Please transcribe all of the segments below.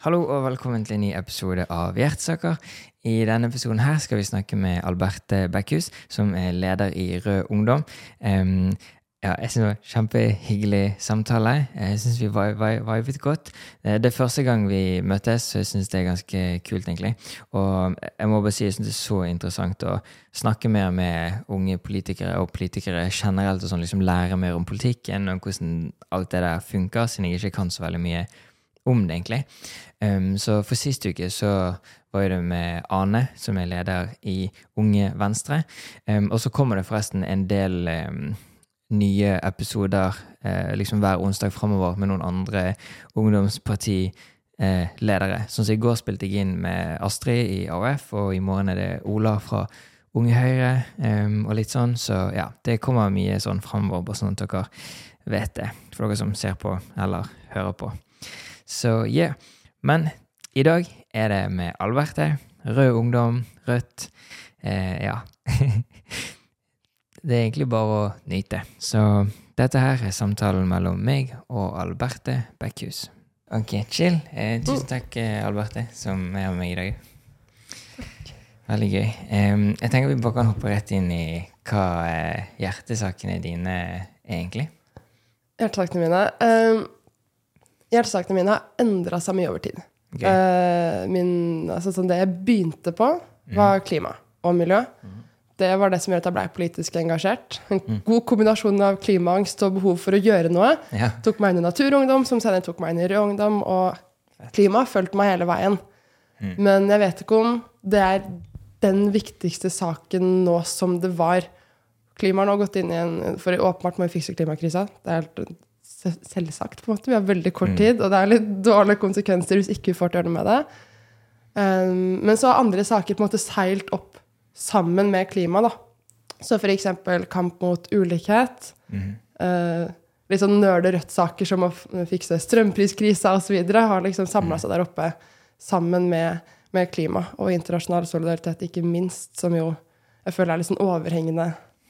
Hallo og velkommen til en ny episode av Hjertesaker. I denne episoden her skal vi snakke med Alberte Bekkhus, som er leder i Rød Ungdom. Um, ja, jeg synes det var en Kjempehyggelig samtale. Jeg syns vi vibet godt. Eh, det er første gang vi møtes, så jeg syns det er ganske kult, egentlig. Og jeg må bare si jeg syns det er så interessant å snakke mer med unge politikere og politikere generelt, og sånn liksom lære mer om politikken og hvordan alt det der funker, siden jeg ikke kan så veldig mye om det, egentlig. Um, så for sist uke så var det med Ane, som er leder i Unge Venstre. Um, og så kommer det forresten en del um, nye episoder uh, liksom hver onsdag framover med noen andre ungdomspartiledere. Eh, sånn som i går spilte jeg inn med Astrid i AUF, og i morgen er det Ola fra Unge Høyre, og litt sånn. Så ja, det kommer mye sånn framover, bare sånn at dere vet det. For dere som ser på eller hører på. Så yeah. Men i dag er det med Alberte. Rød ungdom, rødt. Eh, ja. Det er egentlig bare å nyte. Så dette her er samtalen mellom meg og Alberte Bekkhus. Ok, chill. Eh, tusen takk, eh, Alberte, som er med meg i dag. Veldig gøy. Um, jeg tenker vi bare kan hoppe rett inn i hva uh, hjertesakene dine er, egentlig. Hjertesakene mine um, Hjertesakene mine har endra seg mye over tid. Okay. Uh, min, altså, sånn det jeg begynte på, var mm. klima og miljø. Mm det var det som gjorde at jeg ble politisk engasjert. En mm. god kombinasjon av klimaangst og behov for å gjøre noe. Ja. Tok meg inn i Naturungdom, som senere tok meg inn i Rød Ungdom. Og klima fulgte meg hele veien. Mm. Men jeg vet ikke om det er den viktigste saken nå som det var. Klima har nå gått inn i en For åpenbart må vi fikse klimakrisa. Det er helt selvsagt. på en måte. Vi har veldig kort mm. tid, og det er litt dårlige konsekvenser hvis ikke vi får til å gjøre noe med det. Um, men så har andre saker på en måte seilt opp sammen med klima, da. Så eksempel kamp mot ulikhet. Mm. Uh, litt sånn nøle Rødt-saker som å fikse strømpriskrisa osv. har liksom samla mhm. seg der oppe sammen med, med, klima og internasjonal solidaritet, ikke minst, som jo jeg føler er litt sånn overhengende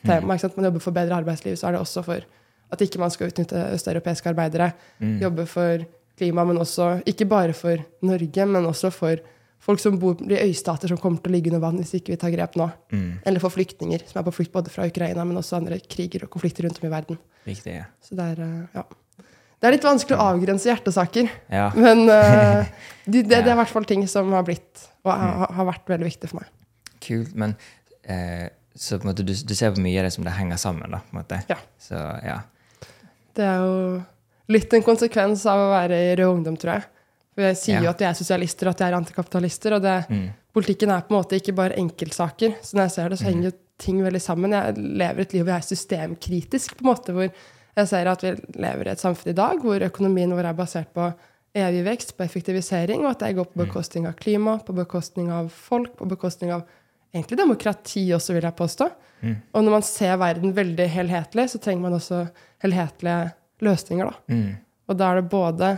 tema. Mm. Ikke sant? Man jobber for bedre arbeidsliv, så er det også for at ikke man skal utnytte østeuropeiske arbeidere. Mm. Jobbe for klima, men også ikke bare for Norge, men også for folk som bor i øystater som kommer til å ligge under vann hvis ikke vi tar grep nå. Mm. Eller for flyktninger som er på flukt både fra Ukraina, men også andre kriger og konflikter rundt om i verden. Riktig, ja. Så det er, eh, ja. det er litt vanskelig å avgrense hjertesaker. Ja. Men uh, de, det, det, er i hvert fall ting som har blitt og har, mm. har vært veldig viktig for meg. Kult. Men uh, så på en måte, du, du, ser på mye av det som det henger sammen, da? på en måte. Ja. Så, ja. Det er jo litt en konsekvens av å være i Rød Ungdom, tror jeg. For jeg sier ja. jo at de er sosialister og at de er antikapitalister. Og det, mm. politikken er på en måte ikke bare enkeltsaker. Så når jeg ser det, så henger jo ting veldig sammen. Jeg lever et liv hvor jeg er systemkritisk, på en måte, hvor jeg ser at vi lever i et samfunn i dag hvor økonomien vår er basert på evig vekst, på effektivisering, og at det går på mm. bekostning av klima, på bekostning av folk, på bekostning av egentlig demokrati også, vil jeg påstå. Mm. Og når man ser verden veldig helhetlig, så trenger man også helhetlige løsninger, da. Mm. Og da er det både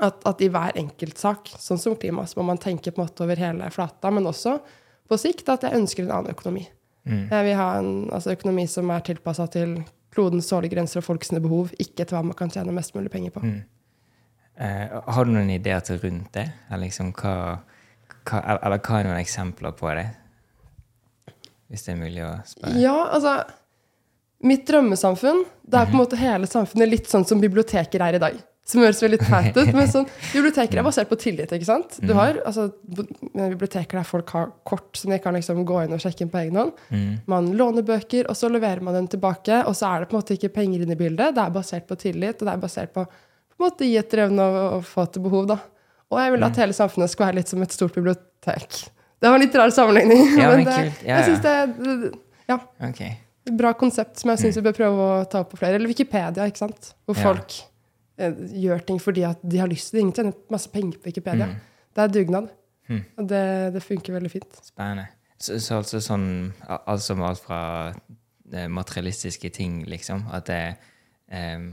at, at, i hver enkeltsak, sånn som klima, så må man tenke på en måte over hele flata, men også på sikt at jeg ønsker en annen økonomi. Mm. Jeg vil ha en altså, økonomi som er tilpassa til klodens sålegrenser og folks behov, ikke til hva man kan tjene mest mulig penger på. Mm. Uh, har du noen ideer til rundt det? Eller, liksom, hva, hva, eller hva er noen eksempler på det? Hvis det er mulig å spørre. Ja, altså Mitt drømmesamfunn, det er på en mhm. måte hele samfunnet litt sånn som biblioteker er i dag. Som høres veldig teit ut. Men sånn, biblioteker er basert på tillit. ikke sant? Du mm. har altså, biblioteker der folk har kort som de kan liksom gå inn og sjekke inn på egen hånd. Mm. Man låner bøker, og så leverer man dem tilbake. Og så er det på en måte ikke penger inne i bildet. Det er basert på tillit, og det er basert på på en måte gi etter evne og, og få til behov. da. Og jeg vil at hele samfunnet skal være litt som et stort bibliotek. Det var en litt rar sammenligning. Ja, men, det, ja, jeg syns det, ja. Okay. Bra konsept som jeg syns vi bør prøve å ta opp på flere. Eller Wikipedia, ikke sant? hvor folk Eh, gjør ting fordi at de har lyst til det. Ingen tjener masse penger på Wikipedia. Mm. Det er dugnad. Mm. Og det, det, funker veldig fint. Spennende. Så, så altså sånn alt som alt fra eh, materialistiske ting, liksom? At det, um,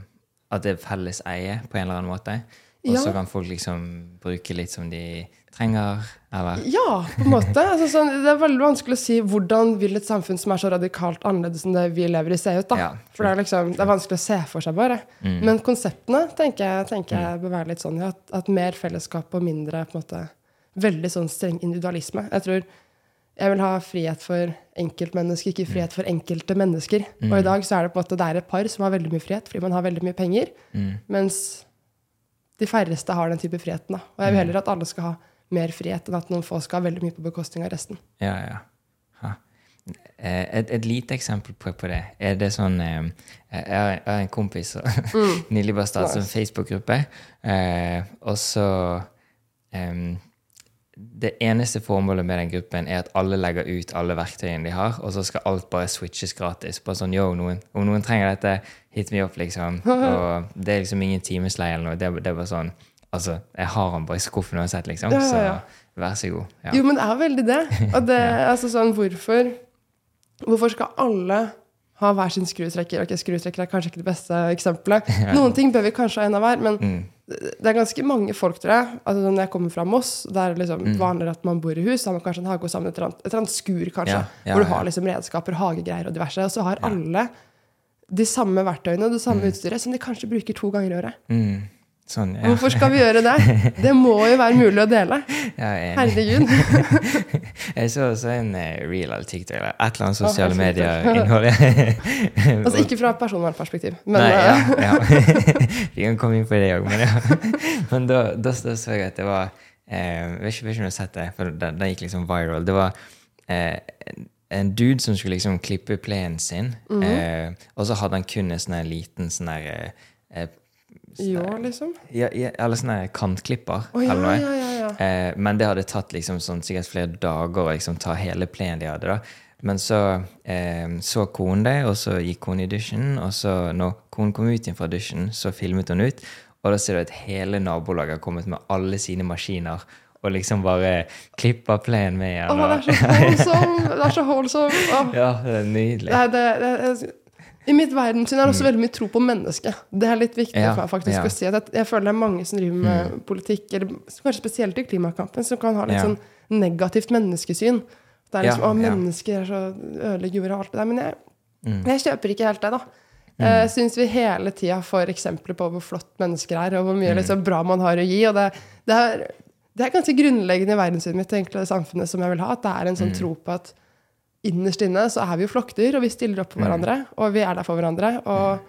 at det er felles eie på en eller annen måte? og Ja. så kan folk liksom bruke litt som de trenger, eller Ja, på en måte. Altså, sånn, det er veldig vanskelig å si hvordan vil et samfunn som er så radikalt annerledes enn det vi lever i, se ut. da. Ja, for det er, liksom, det er vanskelig å se for seg, bare. Mm. Men konseptene tenker jeg, tenker jeg bør være litt sånn ja, at, at mer fellesskap og mindre på en måte, veldig sånn streng individualisme. Jeg tror jeg vil ha frihet for enkeltmennesker, ikke frihet for enkelte mennesker. Og i dag så er det på en måte det er et par som har veldig mye frihet fordi man har veldig mye penger, Mm. mens de færreste har den type friheten. da. Og jeg vil heller at alle skal ha mer frihet enn at noen få skal ha veldig mye på bekostning av resten. Ja, ja. Eh, Et, et lite eksempel på, på det er det sånn eh, Jeg har jeg har en kompis som nylig bare startet en Mm. Facebook-gruppe. Eh, og så eh, Det eneste formålet med den gruppen er at alle legger ut alle verktøyene de har, og så skal alt bare switches gratis. Bare sånn, yo, noen, Om noen trenger dette, hit me up, liksom. Og det er liksom ingen timesleie eller noe. Det, det er bare sånn Altså, jeg har den bare i skuffen uansett, liksom. Ja, ja, ja. Så vær så god. Ja. Jo, men det er veldig det. Og det, altså sånn, hvorfor, hvorfor skal alle ha hver sin skrutrekker? Ok, skrutrekker er kanskje ikke det beste eksempelet. Noen ting bør vi kanskje ha en av hver, men Mm. det er ganske mange folk, tror jeg. Altså, når jeg kommer fra Moss, det er liksom Mm. vanligere at man bor i hus, så har man kanskje en hage og sammen et eller annet, skur, kanskje, hvor du har liksom redskaper, hagegreier og diverse. Og så har alle de samme verktøyene og det samme utstyret som de kanskje bruker to ganger i året. Mm. Sånn, ja. Hvorfor skal vi gjøre det? Det må jo være mulig å dele. Ja, er. Herregud. Jeg så også en eh, reel eller TikTok eller et eller annet sosiale oh, medier-innhold. Altså ikke fra personvernperspektiv, men Nei, ja, eh. Vi kan komme inn på det òg, men ja. Men da, da, da så jeg at det var eh, Jeg vet ikke, om du har sett det, for det, det gikk liksom viral. Det var eh, en- dude som skulle liksom klippe plenen sin, Mhm. eh, og så hadde han kun en sånn liten sånn her eh, liksom. ja, ja, Eller sånne kantklipper. Oh, ja, eller noe. ja. Eh, men det hadde tatt liksom sånn, sikkert flere dager å liksom, ta hele plenen de hadde. da. Men så eh, så konen det, og så gikk hun i dusjen. Og så når konen kom ut fra dusjen, så filmet hun ut. Og da ser du at hele nabolaget har kommet med alle sine maskiner og liksom bare klipper plenen med igjen. Å, det er så holdsom! Det er så holdsom. Åh. ja, det er nydelig. Det det, det, I mitt verdenssyn er det også veldig mye tro på mennesket. Det er litt viktig Mm. Ja, faktisk ja. Mm. å si. at jeg, føler det er mange som driver med politikk, eller kanskje spesielt i klimakampen, som kan ha litt Ja. sånn negativt menneskesyn. Det er liksom, Ja, å, mennesker er så ødelegger jorda og alt det der. Men jeg, Mm. jeg kjøper ikke helt det, da. Jeg syns vi hele tida får eksempler på hvor flott mennesker er, og hvor Mm. mye liksom, bra man har å gi. Og det, det, er, det er ganske grunnleggende i verdenssynet mitt, egentlig, det samfunnet som jeg vil ha. At det er en Mm. sånn tro på at innerst inne så er vi jo flokkdyr, og vi stiller opp for hverandre. Og vi er der for hverandre. Og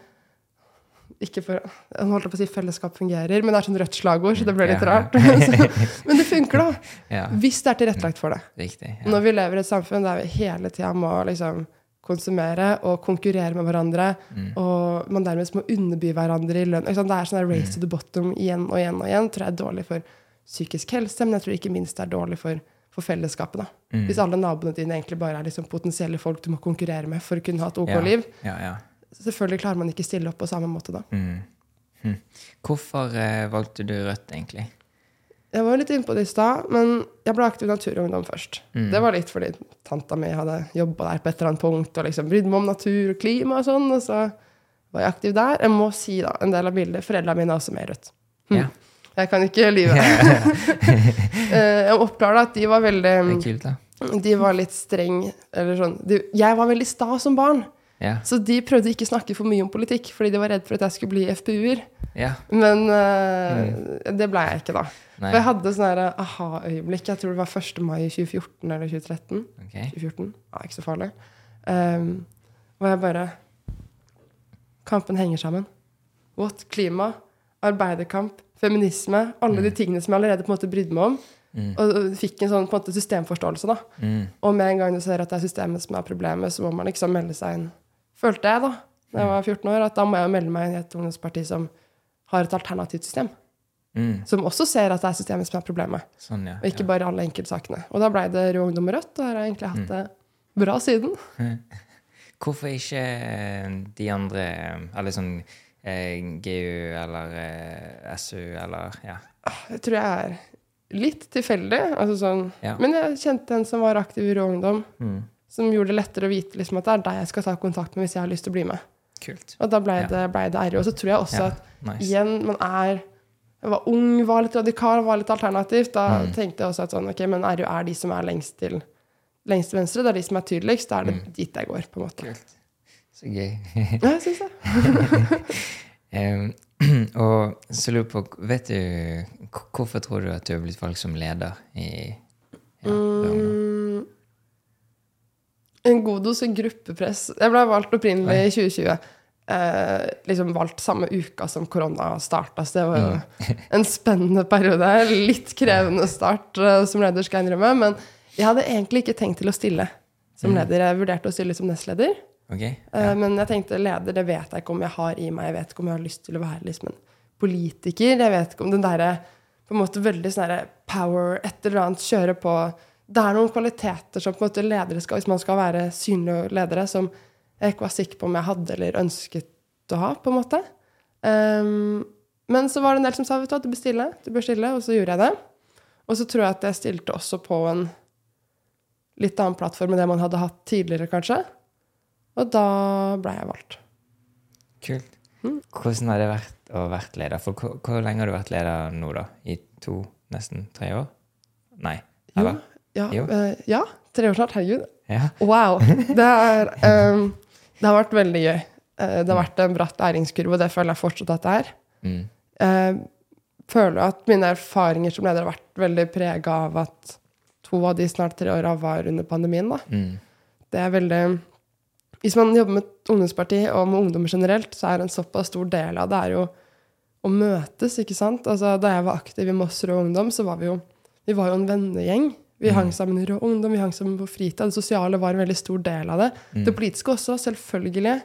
ikke for Jeg holdt på å si fellesskap fungerer, men det er sånn rødt slagord, så det ble litt Ja. rart. Men det funker, da. Ja, Hvis det er tilrettelagt for det. riktig. Ja. Når vi lever i et samfunn der vi hele tida må liksom konsumere og konkurrere med hverandre, Mm. og man dermed må underby hverandre i lønn? Det er sånn der race to the bottom igjen og igjen og igjen. tror jeg er dårlig for psykisk helse, men jeg tror ikke minst det er dårlig for, for fellesskapet. da. Mm. Hvis alle naboene dine egentlig bare er liksom potensielle folk du må konkurrere med for å kunne ha et OK Ja. liv, Ja, ja. selvfølgelig klarer man ikke stille opp på samme måte da. Mm. Hm. Hvorfor eh, valgte du Rødt, egentlig? Jeg var jo litt inne på det i stad, men jeg ble aktiv i Naturungdom først. Mm. Det var litt fordi tanta mi hadde jobba der på et eller annet punkt og liksom brydde meg om natur og klima og sånn, og så var jeg aktiv der. Jeg må si da, en del av bildet, foreldrene mine er også med i Rødt. Hm. Ja. Jeg kan ikke lyve. Eh, jeg oppklarer at de var veldig Det er kult, da. De var litt streng, eller sånn de, Jeg var veldig sta som barn, Ja. så de prøvde ikke å snakke for mye om politikk, fordi de var redd for at jeg skulle bli FPU-er. ja. Men eh, det ble jeg ikke, da. Nei. For jeg hadde sånn her aha-øyeblikk. Jeg tror det var 1. mai 2014 eller 2013. Okay. 2014, ja, Ikke så farlig. Um, hvor jeg bare Kampen henger sammen. What? Klima, arbeiderkamp, feminisme. Alle de tingene som jeg allerede på en måte brydde meg om. Mm. Og fikk en sånn på en måte systemforståelse. da. Mm. Og med en gang du ser at det er systemet som er problemet, så må man liksom melde seg inn. Følte jeg da da jeg var 14 år, at da må jeg melde meg inn i et ungdomsparti som har et alternativt system. Mm. Som også ser at det er systemet som er problemet, Sånn, ja. og ikke bare alle enkeltsakene. Og da blei det Rød Ungdom og Rødt, og har jeg egentlig hatt det bra siden. Hvorfor ikke eh, de andre eh, Eller sånn GU eller eh, SU eller Ja. Det tror jeg er litt tilfeldig. Altså sånn. Ja. Men jeg kjente en som var aktiv i Rå Ungdom, Mm. som gjorde det lettere å vite liksom, at det er deg jeg skal ta kontakt med hvis jeg har lyst til å bli med. Kult. Og da blei Ja. det, ble det RU. Og så tror jeg også Ja, at nice. igjen, man er jeg var ung, var litt radikal, var litt alternativt, da Mm. tenkte jeg også at sånn, ok, men RU er de som er lengst til, lengst til venstre, det er de som er tydeligst, da er det Mm. dit jeg går, på en måte. Kult. Så gøy. Ja, jeg synes det. um, og så lurer jeg på, vet du Hvorfor tror du at du har blitt valgt som leder i ja? Mm, en god dose gruppepress. Jeg ble valgt opprinnelig i 2020. Eh, liksom valgt samme uka som korona starta, så det var jo Mm. en spennende periode. Litt krevende start eh, som leder, skal jeg innrømme. Men jeg hadde egentlig ikke tenkt til å stille som Mm. leder. Jeg vurderte å stille som nestleder. Ok? Eh, Men jeg tenkte leder, det vet jeg ikke om jeg har i meg. Jeg vet ikke om jeg har lyst til å være liksom en politiker. Jeg vet ikke om den derre på en måte veldig sånn power, et eller annet, kjøre på Det er noen kvaliteter som på en måte ledere skal, hvis man skal være synlige ledere, som jeg ikke var sikker på om jeg hadde eller ønsket å ha, på en måte. Um, men så var det en del som sa vet du at du bør stille, du bør stille, og så gjorde jeg det. Og så tror jeg at jeg stilte også på en litt annen plattform enn det man hadde hatt tidligere, kanskje. Og da ble jeg valgt. Kult. Mm. Hvordan har det vært å vært leder? For hvor, hvor lenge har du vært leder nå, da? I to, nesten tre år? Nei. Jo, ja, Jo. eh, ja, tre år snart. Herregud. Ja. Wow. Det, er, um, det har vært veldig gøy. Eh, det har vært en bratt læringskurve, og det føler jeg fortsatt at det er. Mm. Jeg føler at mine erfaringer som leder har vært veldig prega av at to av de snart tre åra var under pandemien. da. Mm. Det er veldig Hvis man jobber med et ungdomsparti og med ungdommer generelt, så er en såpass stor del av det er jo å møtes, ikke sant? Altså, da jeg var aktiv i Moss Rød Ungdom, så var vi jo vi var jo en vennegjeng. Vi Mm. hang sammen i Rød Ungdom, vi hang sammen på fritid. Det sosiale var en veldig stor del av det. Mm. Det politiske også, selvfølgelig.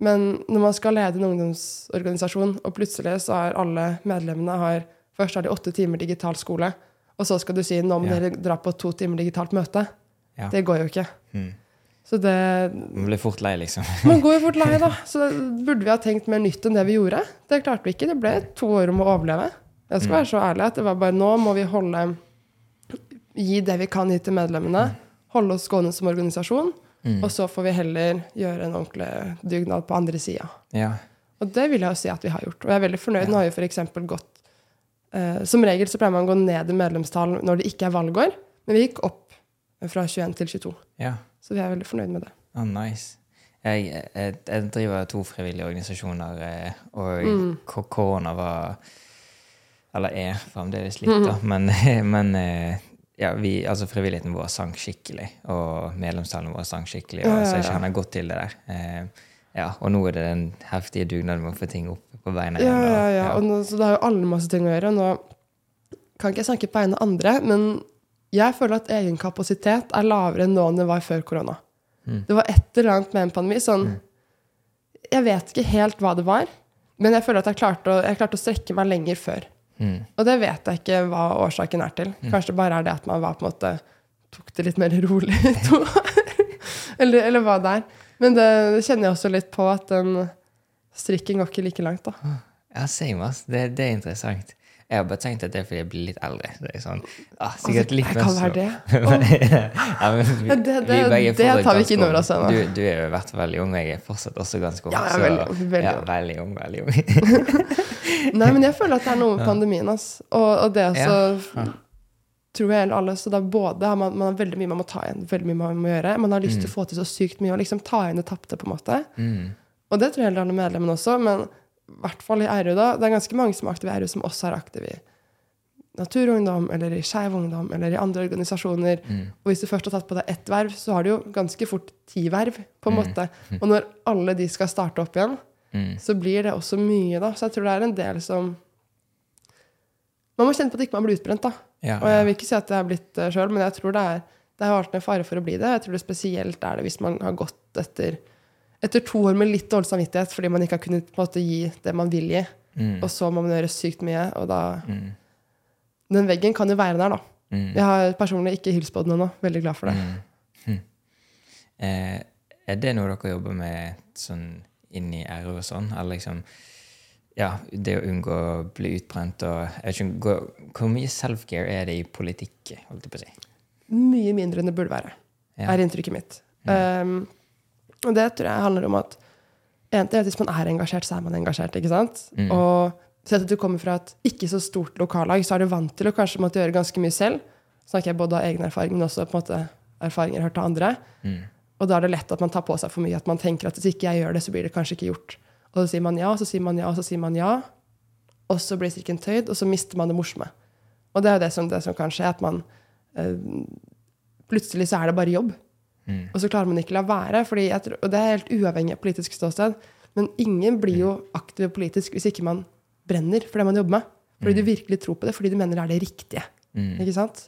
Men når man skal lede en ungdomsorganisasjon, og plutselig så har alle medlemmene har Først har de åtte timer digital skole, og så skal du si nå må Ja. dere dra på to timer digitalt møte. Ja. Det går jo ikke. Mm. Så det Man blir fort lei, liksom. Man går jo fort lei, da. Så burde vi ha tenkt mer nytt enn det vi gjorde. Det klarte vi ikke. Det ble to år om å overleve. Jeg skal Mm. være så ærlig at det var bare nå må vi holde Gi det vi kan gi til medlemmene. Holde oss gående som organisasjon. Mm. Og så får vi heller gjøre en ordentlig dugnad på andre sida. Ja. Og det vil jeg jo si at vi har gjort. Og jeg er veldig fornøyd. Nå har vi f.eks. gått eh, Som regel så pleier man å gå ned i medlemstall når det ikke er valgår, men vi gikk opp fra 21 til 22. ja. Så vi er veldig fornøyd med det. Ah, nice. Jeg, jeg, jeg driver to frivillige organisasjoner, eh, og Mm. korona var Eller er fremdeles Mm. litt, da. Men, men eh, ja, vi, altså frivilligheten vår sank skikkelig, og medlemstallene våre sank skikkelig. Ja, Og, ja, så jeg ja. kjenner godt til det der. Eh, ja, og nå er det den heftige dugnaden med å få ting opp på beina igjen. ja, ja, ja. Og nå, så det har jo alle masse ting å gjøre. Nå kan ikke jeg snakke på vegne av andre, men jeg føler at egen kapasitet er lavere nå enn det var før korona. Mm. Det var et eller annet med en pandemi. Sånn, jeg vet ikke helt hva det var, men jeg føler at jeg klarte å, jeg klarte å strekke meg lenger før. Mm. Og det vet jeg ikke hva årsaken er til. Kanskje det bare er det at man var på en måte tok det litt mer rolig i to år. eller, eller hva det er. Men det kjenner jeg også litt på, at den strikken går ikke like langt, da. Ja, same, ass. Det, det er interessant. Jeg har bare tenkt at det er fordi jeg blir litt eldre. Det er sånn, ah, sikkert litt Altså, jeg kan være det. ja, vi, det- det- vi begge det tar vi ikke inn over oss ennå. Du, du er jo vært veldig ung, jeg er fortsatt også ganske ung. Ja, jeg er veldig ung, veldig ja, veldig ung, veldig ung. Nei, men jeg føler at det er noe med pandemien. ass. Og, og det også Ja. tror jeg alle. Så da både har man, man har veldig mye man må ta igjen, veldig mye man må gjøre. Man har lyst til å få til så sykt mye og liksom ta igjen det tapte, på en måte. Mm. Og det tror jeg gjelder alle medlemmene også, men i hvert fall i RU, da. Det er ganske mange som er aktive i RU, som også er aktive i Naturungdom eller i Skeiv Ungdom eller i andre organisasjoner. Mm. Og hvis du først har tatt på deg ett verv, så har du jo ganske fort ti verv, på en Mm. måte. Og når alle de skal starte opp igjen, Mm. så blir det også mye, da. Så jeg tror det er en del som Man må kjenne på at ikke man blir utbrent, da. Ja, Og jeg vil ikke si at jeg har blitt det sjøl, men jeg tror det er det har alltid en fare for å bli det. Jeg tror det spesielt er det hvis man har gått etter, etter to år med litt dårlig samvittighet fordi man ikke har kunnet måte, gi det man vil gi, Mm. og så må man gjøre sykt mye, og da Mm. Den veggen kan jo være der, da. Mm. Jeg har personlig ikke hilst på den ennå. Veldig glad for det. Mm. Hm. Eh, er det noe dere jobber med sånn inn i RO og sånn? Eller liksom Ja, det å unngå å bli utbrent og jeg vet ikke, hvor, mye self-care er det i politikk, holdt jeg på å si? Mye mindre enn det burde være, Ja. er inntrykket mitt. Um, og det tror jeg handler om at en ting er at hvis man er engasjert, så er man engasjert. ikke sant? Mm. Og Sett at du kommer fra et ikke så stort lokallag, så er du vant til å kanskje måtte gjøre ganske mye selv. Snakker jeg både av egen erfaring, men også på en måte erfaringer hørt av andre. Mm. Og da er det lett at man tar på seg for mye. At man tenker at hvis ikke jeg gjør det, så blir det kanskje ikke gjort. Og så sier man ja, så sier man ja, så sier man ja. Og så blir strikken tøyd, og så mister man det morsomme. Og det er jo det som, det som kan skje, at man øh, Plutselig så er det bare jobb. Mm. Og så klarer man ikke la være. Tror, og det er helt uavhengig av politisk ståsted. Men ingen blir jo aktiv politisk hvis ikke man brenner for det man jobber med. Fordi du virkelig tror på det, fordi du mener det er det riktige. Mm. Ikke sant?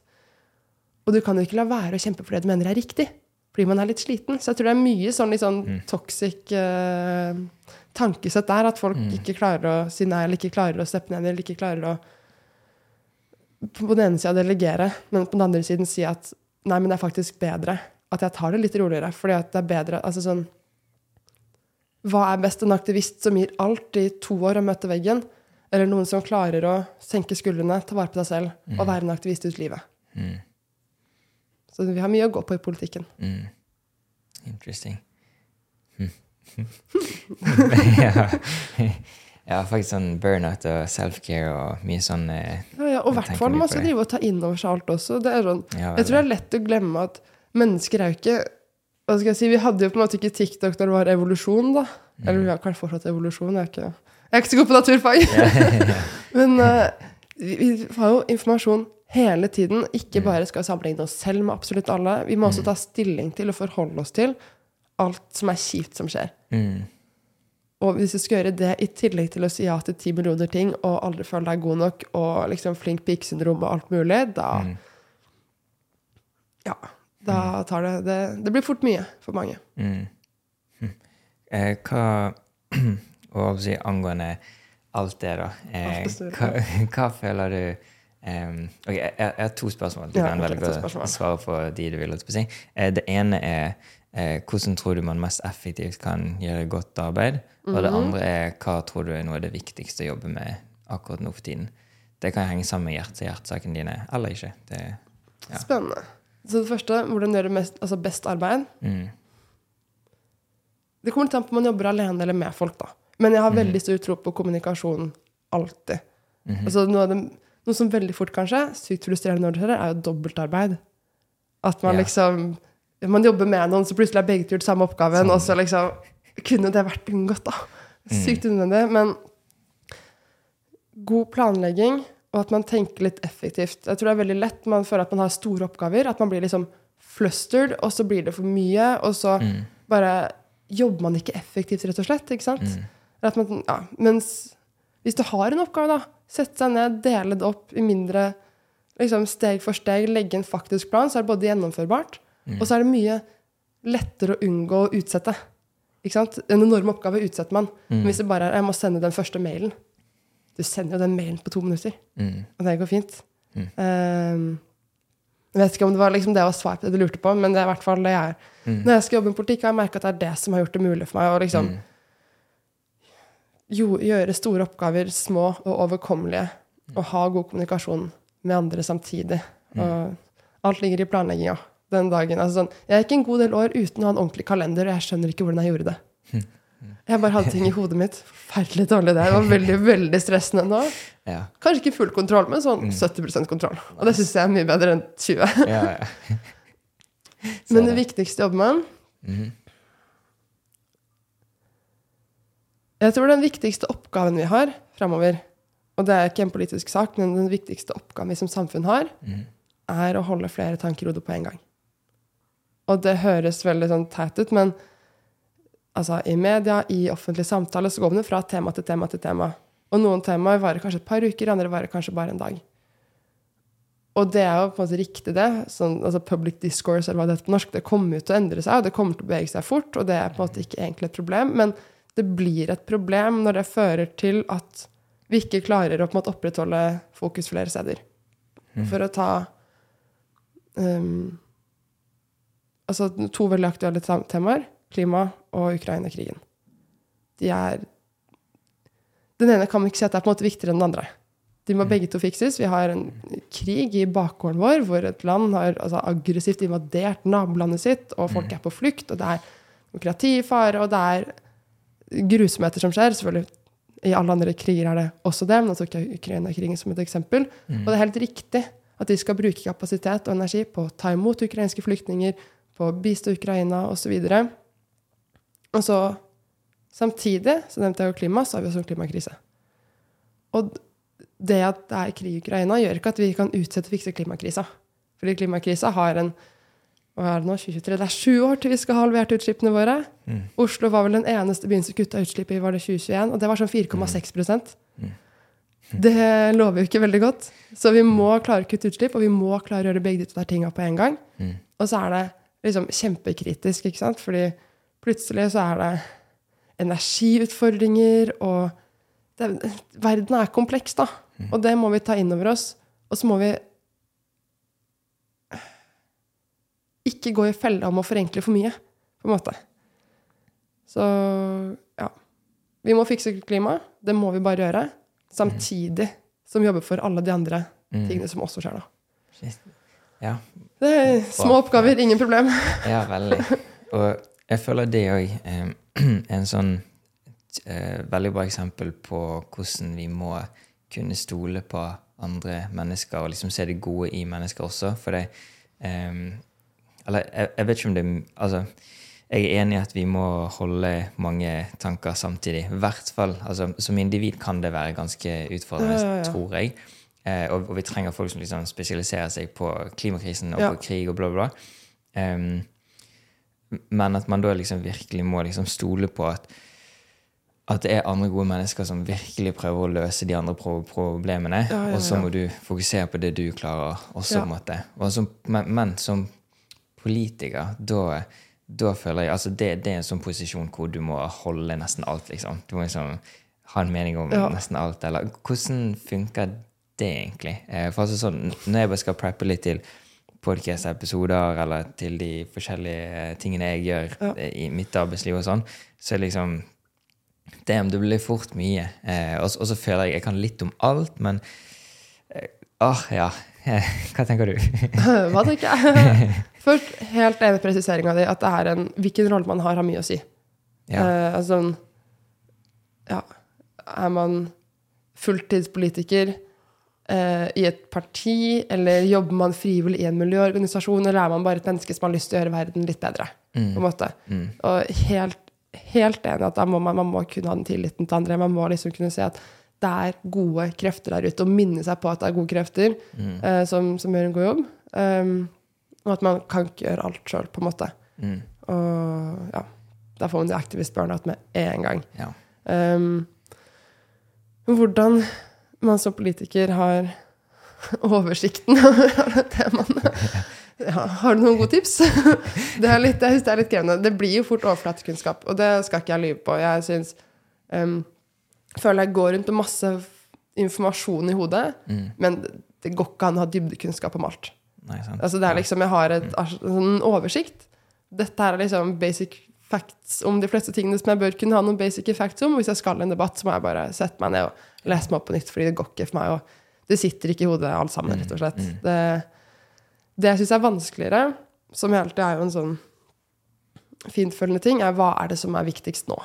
Og du kan jo ikke la være å kjempe for det du mener er riktig. Fordi man er litt sliten. Så jeg tror det er mye sånn litt sånn toxic uh, tankesett der. At folk ikke klarer å si nei, eller ikke klarer å steppe ned, eller ikke klarer å på den ene sida delegere, men på den andre siden si at nei, men det er faktisk bedre at jeg tar det litt roligere. Fordi at det er bedre altså sånn, Hva er best? En aktivist som gir alt i to år og møter veggen? Eller noen som klarer å senke skuldrene, ta vare på deg selv og være en aktivist ut livet? Mm. Så vi har mye å gå på i politikken. Mm. Interesting. Hm. ja. ja, faktisk sånn burnout og self-care og mye sånn eh, Ja, ja, og i hvert fall man skal drive og ta inn over seg alt også. Det er sånn, ja, jeg tror det er lett å glemme at mennesker er jo ikke hva skal jeg si, Vi hadde jo på en måte ikke TikTok når det var evolusjon, da. Eller vi har kanskje fortsatt evolusjon. Jeg er ikke, jeg er ikke så god på naturfag. Men uh, vi, vi har jo informasjon hele tiden. Ikke bare skal vi sammenligne oss selv med absolutt alle. Vi må også ta stilling til og forholde oss til alt som er kjipt som skjer. Mm. Og hvis du skal gjøre det i tillegg til å si ja til ti millioner ting og aldri føle deg god nok og liksom flink pike-syndrom og alt mulig, da Mm. Ja. Da tar det, det Det blir fort mye for mange. Mm. Hm. Eh, hva Og si angående alt det, da. Eh, hva, hva føler du em, ok, jeg, jeg har to spørsmål. Du Ja, kan velge å svare på de du vil. si. Eh, det ene er eh, hvordan tror du man mest effektivt kan gjøre godt arbeid? Og Mhm. det andre er hva tror du er noe av det viktigste å jobbe med akkurat nå for tiden? Det kan henge sammen med hjerte-hjertesakene dine eller ikke. Det, Ja. Spennende. Så det første, hvordan gjøre mest, altså best arbeid mm, Det kommer litt an på om man jobber alene eller med folk, da. Men jeg har veldig stor tro på kommunikasjon alltid. Altså noe, det, noe som veldig fort kanskje, sykt frustrerende når det skjer, er jo dobbeltarbeid. At man Ja. liksom Man jobber med noen, så plutselig har begge gjort samme oppgaven, Sånn. og så liksom Kunne det vært unngått, da? Sykt unødvendig. Men god planlegging, og at man tenker litt effektivt. Jeg tror det er veldig lett man føler at man har store oppgaver, at man blir liksom flustered, og så blir det for mye, og så mm, bare jobber man ikke effektivt, rett og slett. ikke sant? mm, man, ja, mens hvis du har en oppgave, da, sette seg ned, dele det opp i mindre liksom steg for steg, legge en faktisk plan, så er det både gjennomførbart, mm. og så er det mye lettere å unngå å utsette. En enorm oppgave utsetter man. Men hvis det bare er 'jeg må sende den første mailen' Du sender jo den mailen på to minutter, mm, og det går fint. Mm. Um, jeg vet ikke om det var liksom det å svare på det du lurte på, men det er i hvert fall det jeg er. mm, Når jeg skal jobbe med politikk, har jeg merka at det er det som har gjort det mulig for meg å liksom mm, jo, gjøre store oppgaver små og overkommelige, og ha god kommunikasjon med andre samtidig. Og alt ligger i planlegginga den dagen. Altså sånn, jeg gikk en god del år uten å ha en ordentlig kalender, og jeg skjønner ikke hvordan jeg gjorde det. Jeg bare hadde ting i hodet mitt. Forferdelig dårlig det. Det var veldig, veldig stressende nå. ja. Kanskje ikke full kontroll, men sånn 70% kontroll. Og det syns jeg er mye bedre enn 20. ja, ja. Men det viktigste jobber man Mhm. Jeg tror den viktigste oppgaven vi har framover, og det er ikke en politisk sak, men den viktigste oppgaven vi som samfunn har, Mhm. er å holde flere tanker i hodet på en gang. Og det høres veldig sånn teit ut, men altså, i media, i offentlig samtale, så går man fra tema til tema til tema. Og noen temaer varer kanskje et par uker, andre varer kanskje bare en dag. Og det er jo på en måte riktig, det. Sånn, altså public discourse, eller hva det heter på norsk, det kommer til å endre seg, og det kommer til å bevege seg fort, og det er på en måte ikke egentlig et problem. Men det blir et problem når det fører til at vi ikke klarer å på en måte opprettholde fokus flere steder. For å ta um, altså to veldig aktuelle temaer, klima og Ukraina-krigen. De er Den ene kan ikke si at det er på en måte viktigere enn den andre. De må begge to fikses. Vi har en krig i bakgården vår hvor et land har altså, aggressivt invadert nabolandet sitt, og folk er på flukt, og det er demokrati i fare, og det er grusomheter som skjer. Selvfølgelig I alle andre kriger er det også det, men nå tok jeg Ukraina-krigen som et eksempel. Mm. Og det er helt riktig at de skal bruke kapasitet og energi på å ta imot ukrainske flyktninger, på å bistå Ukraina osv. Og, og så samtidig, så nevnte jeg jo klima, så har vi også en klimakrise. Og det at det er krig i Ukraina, gjør ikke at vi kan utsette å fikse klimakrisa. Fordi klimakrisa har en hva er det nå, 2023? Det er sju år til vi skal ha halvert utslippene våre. Mm. Oslo var vel den eneste byen som kutta utslipp i var det 2021, og det var sånn 4,6 Mm. Det lover jo ikke veldig godt. Så vi må klare å kutte utslipp, og vi må klare å gjøre begge de to tinga på en gang. Mm. Og så er det liksom kjempekritisk, ikke sant? Fordi plutselig så er det energiutfordringer, og det, verden er kompleks, da. Mm. Og det må vi ta inn over oss. Og så må vi ikke gå i fella om å forenkle for mye, på en måte. Så ja. Vi må fikse klimaet. Det må vi bare gjøre. Samtidig som vi jobber for alle de andre Mm. tingene som også skjer, da. Ja, Det er små oppgaver, ingen problem. ja, veldig. Og jeg føler det òg er en sånn eh, veldig bra eksempel på hvordan vi må kunne stole på andre mennesker og liksom se det gode i mennesker også. For det eh, Eller jeg, jeg vet ikke om det Altså, jeg er enig i at vi må holde mange tanker samtidig. I hvert fall, altså, Som individ kan det være ganske utfordrende, Ja, ja, ja. tror jeg. Eh, og, og vi trenger folk som liksom spesialiserer seg på klimakrisen og på krig og bla, bla. bla. Men at man da liksom virkelig må liksom stole på at at det er andre gode mennesker som virkelig prøver å løse de andre pro problemene. Ja, ja, Og så må du fokusere på det du klarer også. Ja. som, men, men som politiker, da, da føler jeg altså det, det er en sånn posisjon hvor du må holde nesten alt, liksom. Du må liksom ha en mening om Ja. nesten alt. Eller hvordan funker det egentlig? Eh, For altså sånn, Når jeg bare skal preppe litt til podcast-episoder eller til de forskjellige tingene jeg gjør Ja. eh, i mitt arbeidsliv og sånn, så er liksom Damn, det blir fort mye. Eh, og, så føler jeg jeg kan litt om alt, men eh, Åh, ja. Eh, Hva tenker du? Hva tenker jeg? Først, helt enig i presiseringa di, at det er en, hvilken rolle man har, har mye å si. ja. Eh, altså Ja, er man fulltidspolitiker eh, i et parti, eller jobber man frivillig i en miljøorganisasjon, eller er man bare et menneske som har lyst til å gjøre verden litt bedre? på en måte. Mm. Og helt, helt enig at må man, man må kunne ha den tilliten til andre. Man må liksom kunne se at det er gode krefter der ute, og minne seg på at det er gode krefter eh, som, som gjør en god jobb. Um, og at man kan ikke gjøre alt sjøl, på en måte. Mm. Og ja, da får man det aktivist burnout med en gang. ja. Um, hvordan man som politiker har oversikten over alle temaene. Ja, har du noen gode tips? Det er litt, jeg synes det er litt krevende. Det blir jo fort overflatekunnskap, og det skal ikke jeg lyve på. Jeg synes, um, føler jeg går rundt med masse informasjon i hodet, Mm. men det- går ikke an å ha dybdekunnskap om alt. Nei, sant. Altså det er liksom, Jeg har et, en sånn oversikt. Dette er liksom basic facts om de fleste tingene som jeg bør kunne ha noen basic facts om. Hvis jeg skal i en debatt, så må jeg bare sette meg ned og lese meg opp på nytt, fordi det går ikke for meg. Og det sitter ikke i hodet alt sammen, rett og slett. Det, det jeg syns er vanskeligere, som hele tida er jo en sånn fintfølende ting, er hva er det som er viktigst nå?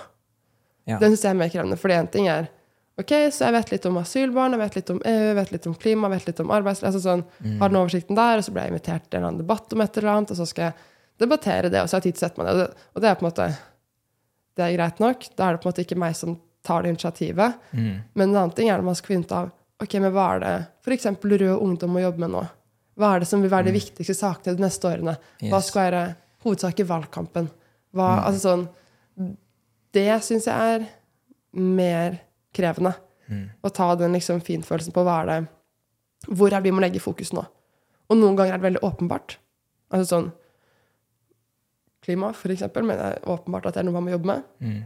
Ja. Den syns jeg er mer krevende. For én ting er Ok, så jeg vet litt om asylbarn, jeg vet litt om EU, jeg vet litt om klima, jeg vet litt om arbeidsliv. Altså sånn, Har den oversikten der, og så ble jeg invitert til en eller annen debatt om et eller annet, og så skal jeg debattere det, og så har jeg tid til å sette meg ned. Og det, og det er på en måte Det er greit nok. Da er det på en måte ikke meg som tar det initiativet. Mm. Men en annen ting er når man skal finne ut av ok, men hva er det f.eks. Rød Ungdom må jobbe med nå. Hva er det som vil være de viktigste sakene de neste årene? Hva Mm. Skal være hovedsak i valgkampen? Hva, Mm. altså sånn, det syns jeg er mer krevende. Mm. Å ta den liksom finfølelsen på hva er det Hvor er det vi må legge fokus nå? Og noen ganger er det veldig åpenbart. Altså sånn Klima, for eksempel, det er åpenbart at det er noe man må jobbe med. Mm.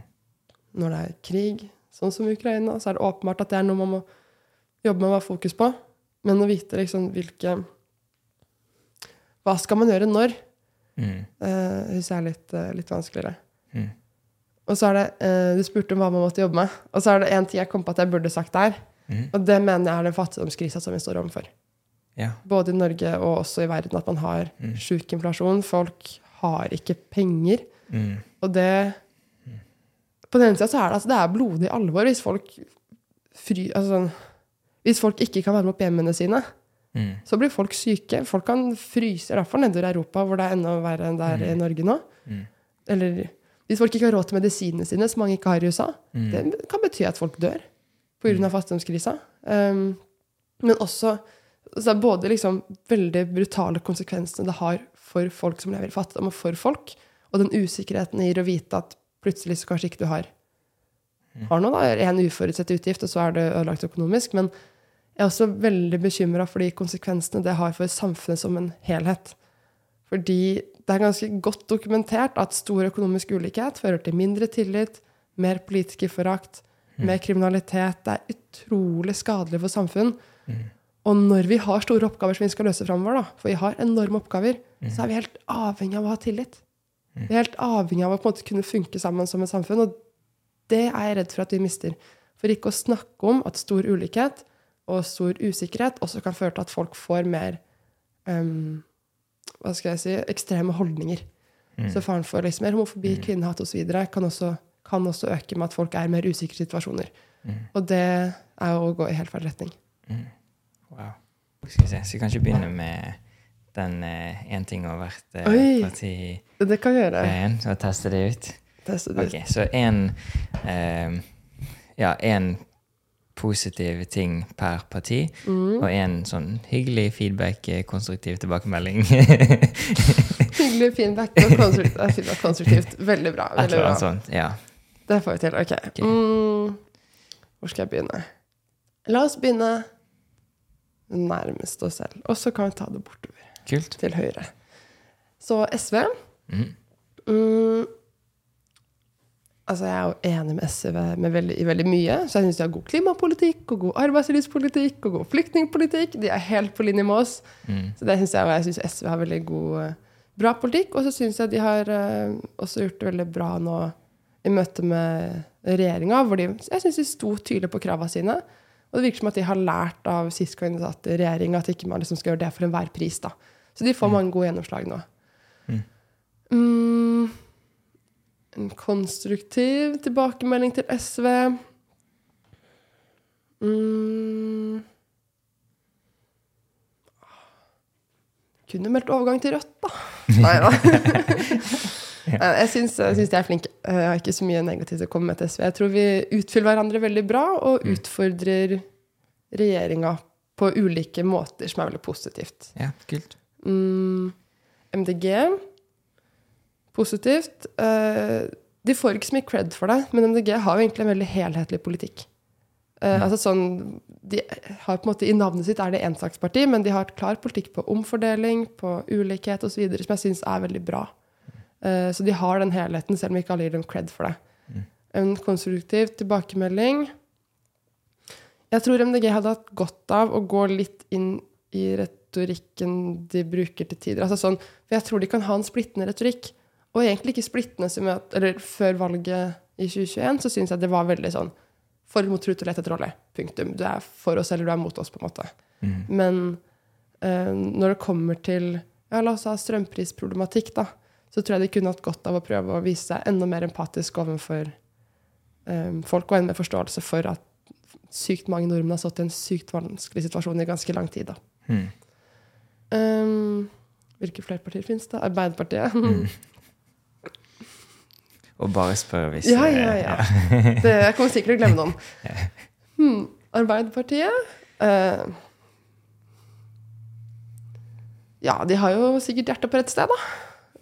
Når det er krig, sånn som Ukraina, så er det åpenbart at det er noe man må jobbe med og ha fokus på. Men å vite liksom hvilke Hva skal man gjøre når? Mm. Uh, syns jeg er litt, uh, litt vanskeligere. Mm. Og så er det, uh, Du spurte om hva man måtte jobbe med. Og så er det én ting jeg kom på at jeg burde sagt der. Mm. Og det mener jeg er den fattigdomskrisa som vi står overfor. Ja. Både i Norge og også i verden. At man har Mm. sjuk inflasjon. Folk har ikke penger. Mm. Og det På den ene sida så er det, altså, det er blodig alvor hvis folk fry... Altså sånn Hvis folk ikke kan varme opp hjemmene sine, Mm. så blir folk syke. Folk kan fryse, i hvert fall nedover i Europa, hvor det er enda verre enn det er i Norge nå. Mm. Eller hvis folk ikke har råd til medisinene sine, som mange ikke har i USA. Mm. Det kan bety at folk dør pga. fattigdomskrisa. Um, men også så er både liksom veldig brutale konsekvensene det har for folk som lever i fattigdom, og for folk, og den usikkerheten gir å vite at plutselig så kanskje ikke du har har noe, da, en uforutsett utgift, og så er det ødelagt økonomisk. Men jeg er også veldig bekymra for de konsekvensene det har for samfunnet som en helhet. Fordi det er ganske godt dokumentert at stor økonomisk ulikhet fører til mindre tillit, mer politikerforakt, mer kriminalitet. Det er utrolig skadelig for samfunn. Og når vi har store oppgaver som vi skal løse framover, da, for vi har enorme oppgaver, så er vi helt avhengig av å ha tillit. Vi er helt avhengig av å på en måte kunne funke sammen som et samfunn. Og det er jeg redd for at vi mister. For ikke å snakke om at stor ulikhet og stor usikkerhet også kan føre til at folk får mer um, hva skal jeg si, ekstreme holdninger. Så faren for liksom, homofobi, kvinnehat osv. Kan, også, kan også øke med at folk er mer usikre situasjoner. Og det er jo å gå i helt feil retning. Wow. Skal vi se, så vi kan ikke begynne med den én ting over hvert eh, Oi. parti Det kan vi gjøre. greien, og teste det ut. Teste det ut. Ok, så en eh, Ja, en positiv ting per parti, Mm. og en sånn hyggelig feedback, eh, konstruktiv tilbakemelding. Hyggelig feedback og konstruktivt. eh, feedback konstruktivt. Veldig bra. Veldig bra. sånt. Ja. Det får vi til. Ok. Mm, hvor skal jeg begynne? La oss begynne nærmest oss selv. Og så kan vi ta det bortover Kult. til høyre. Så SV mm. mm, Altså, jeg er jo enig med SV med veldig, i veldig mye. Så jeg syns de har god klimapolitikk og god arbeidslivspolitikk og god flyktningpolitikk. De er helt på linje med oss. Mm. Så det synes jeg, og jeg syns SV har veldig god, eh, bra politikk. Og så syns jeg de har uh, også gjort det veldig bra nå i møte med regjeringa, hvor de jeg synes de sto tydelig på kravene sine. Og det virker som at de har lært av sist gang de satt i regjering, at ikke man liksom skal gjøre det for enhver pris. da. Så de får mange gode gjennomslag nå. Mm, en konstruktiv tilbakemelding til SV. Mm. Kunne meldt overgang til Rødt, da. Nei da. Jeg syns, jeg syns de er flinke. Jeg har ikke så mye negativt å komme med til SV. Jeg tror vi utfyller hverandre veldig bra og utfordrer regjeringa på ulike måter, som er veldig positivt. Ja, kult. Mm, MDG positivt. Eh, de får ikke så mye cred for det, men MDG har jo egentlig en veldig helhetlig politikk. Eh, altså sånn, de har på en måte I navnet sitt er det ensaksparti, men de har et klar politikk på omfordeling, på ulikhet osv., som jeg syns er veldig bra. Eh, så de har den helheten, selv om ikke alle gir dem cred for det. En konstruktiv tilbakemelding. Jeg tror MDG hadde hatt godt av å gå litt inn i retorikken de bruker til tider. Altså sånn, for jeg tror de kan ha en splittende retorikk. Og egentlig ikke splittende som at, eller Før valget i 2021 så syns jeg det var veldig sånn For mot trut og lett etter rolle. Punktum. Du er for oss eller du er mot oss, på en måte. Men eh, når det kommer til ja, la oss ha strømprisproblematikk, da, så tror jeg de kunne hatt godt av å prøve å vise seg enda mer empatisk overfor eh, folk, og enda mer forståelse for at sykt mange nordmenn har stått i en sykt vanskelig situasjon i ganske lang tid. da. Mm. Um, hvilke flere partier finnes det? Arbeiderpartiet. Og bare spør hvis Ja, ja, ja. Det, jeg kommer sikkert til å glemme noen. Hmm, Arbeiderpartiet uh, Ja, de har jo sikkert hjertet på rett sted, da.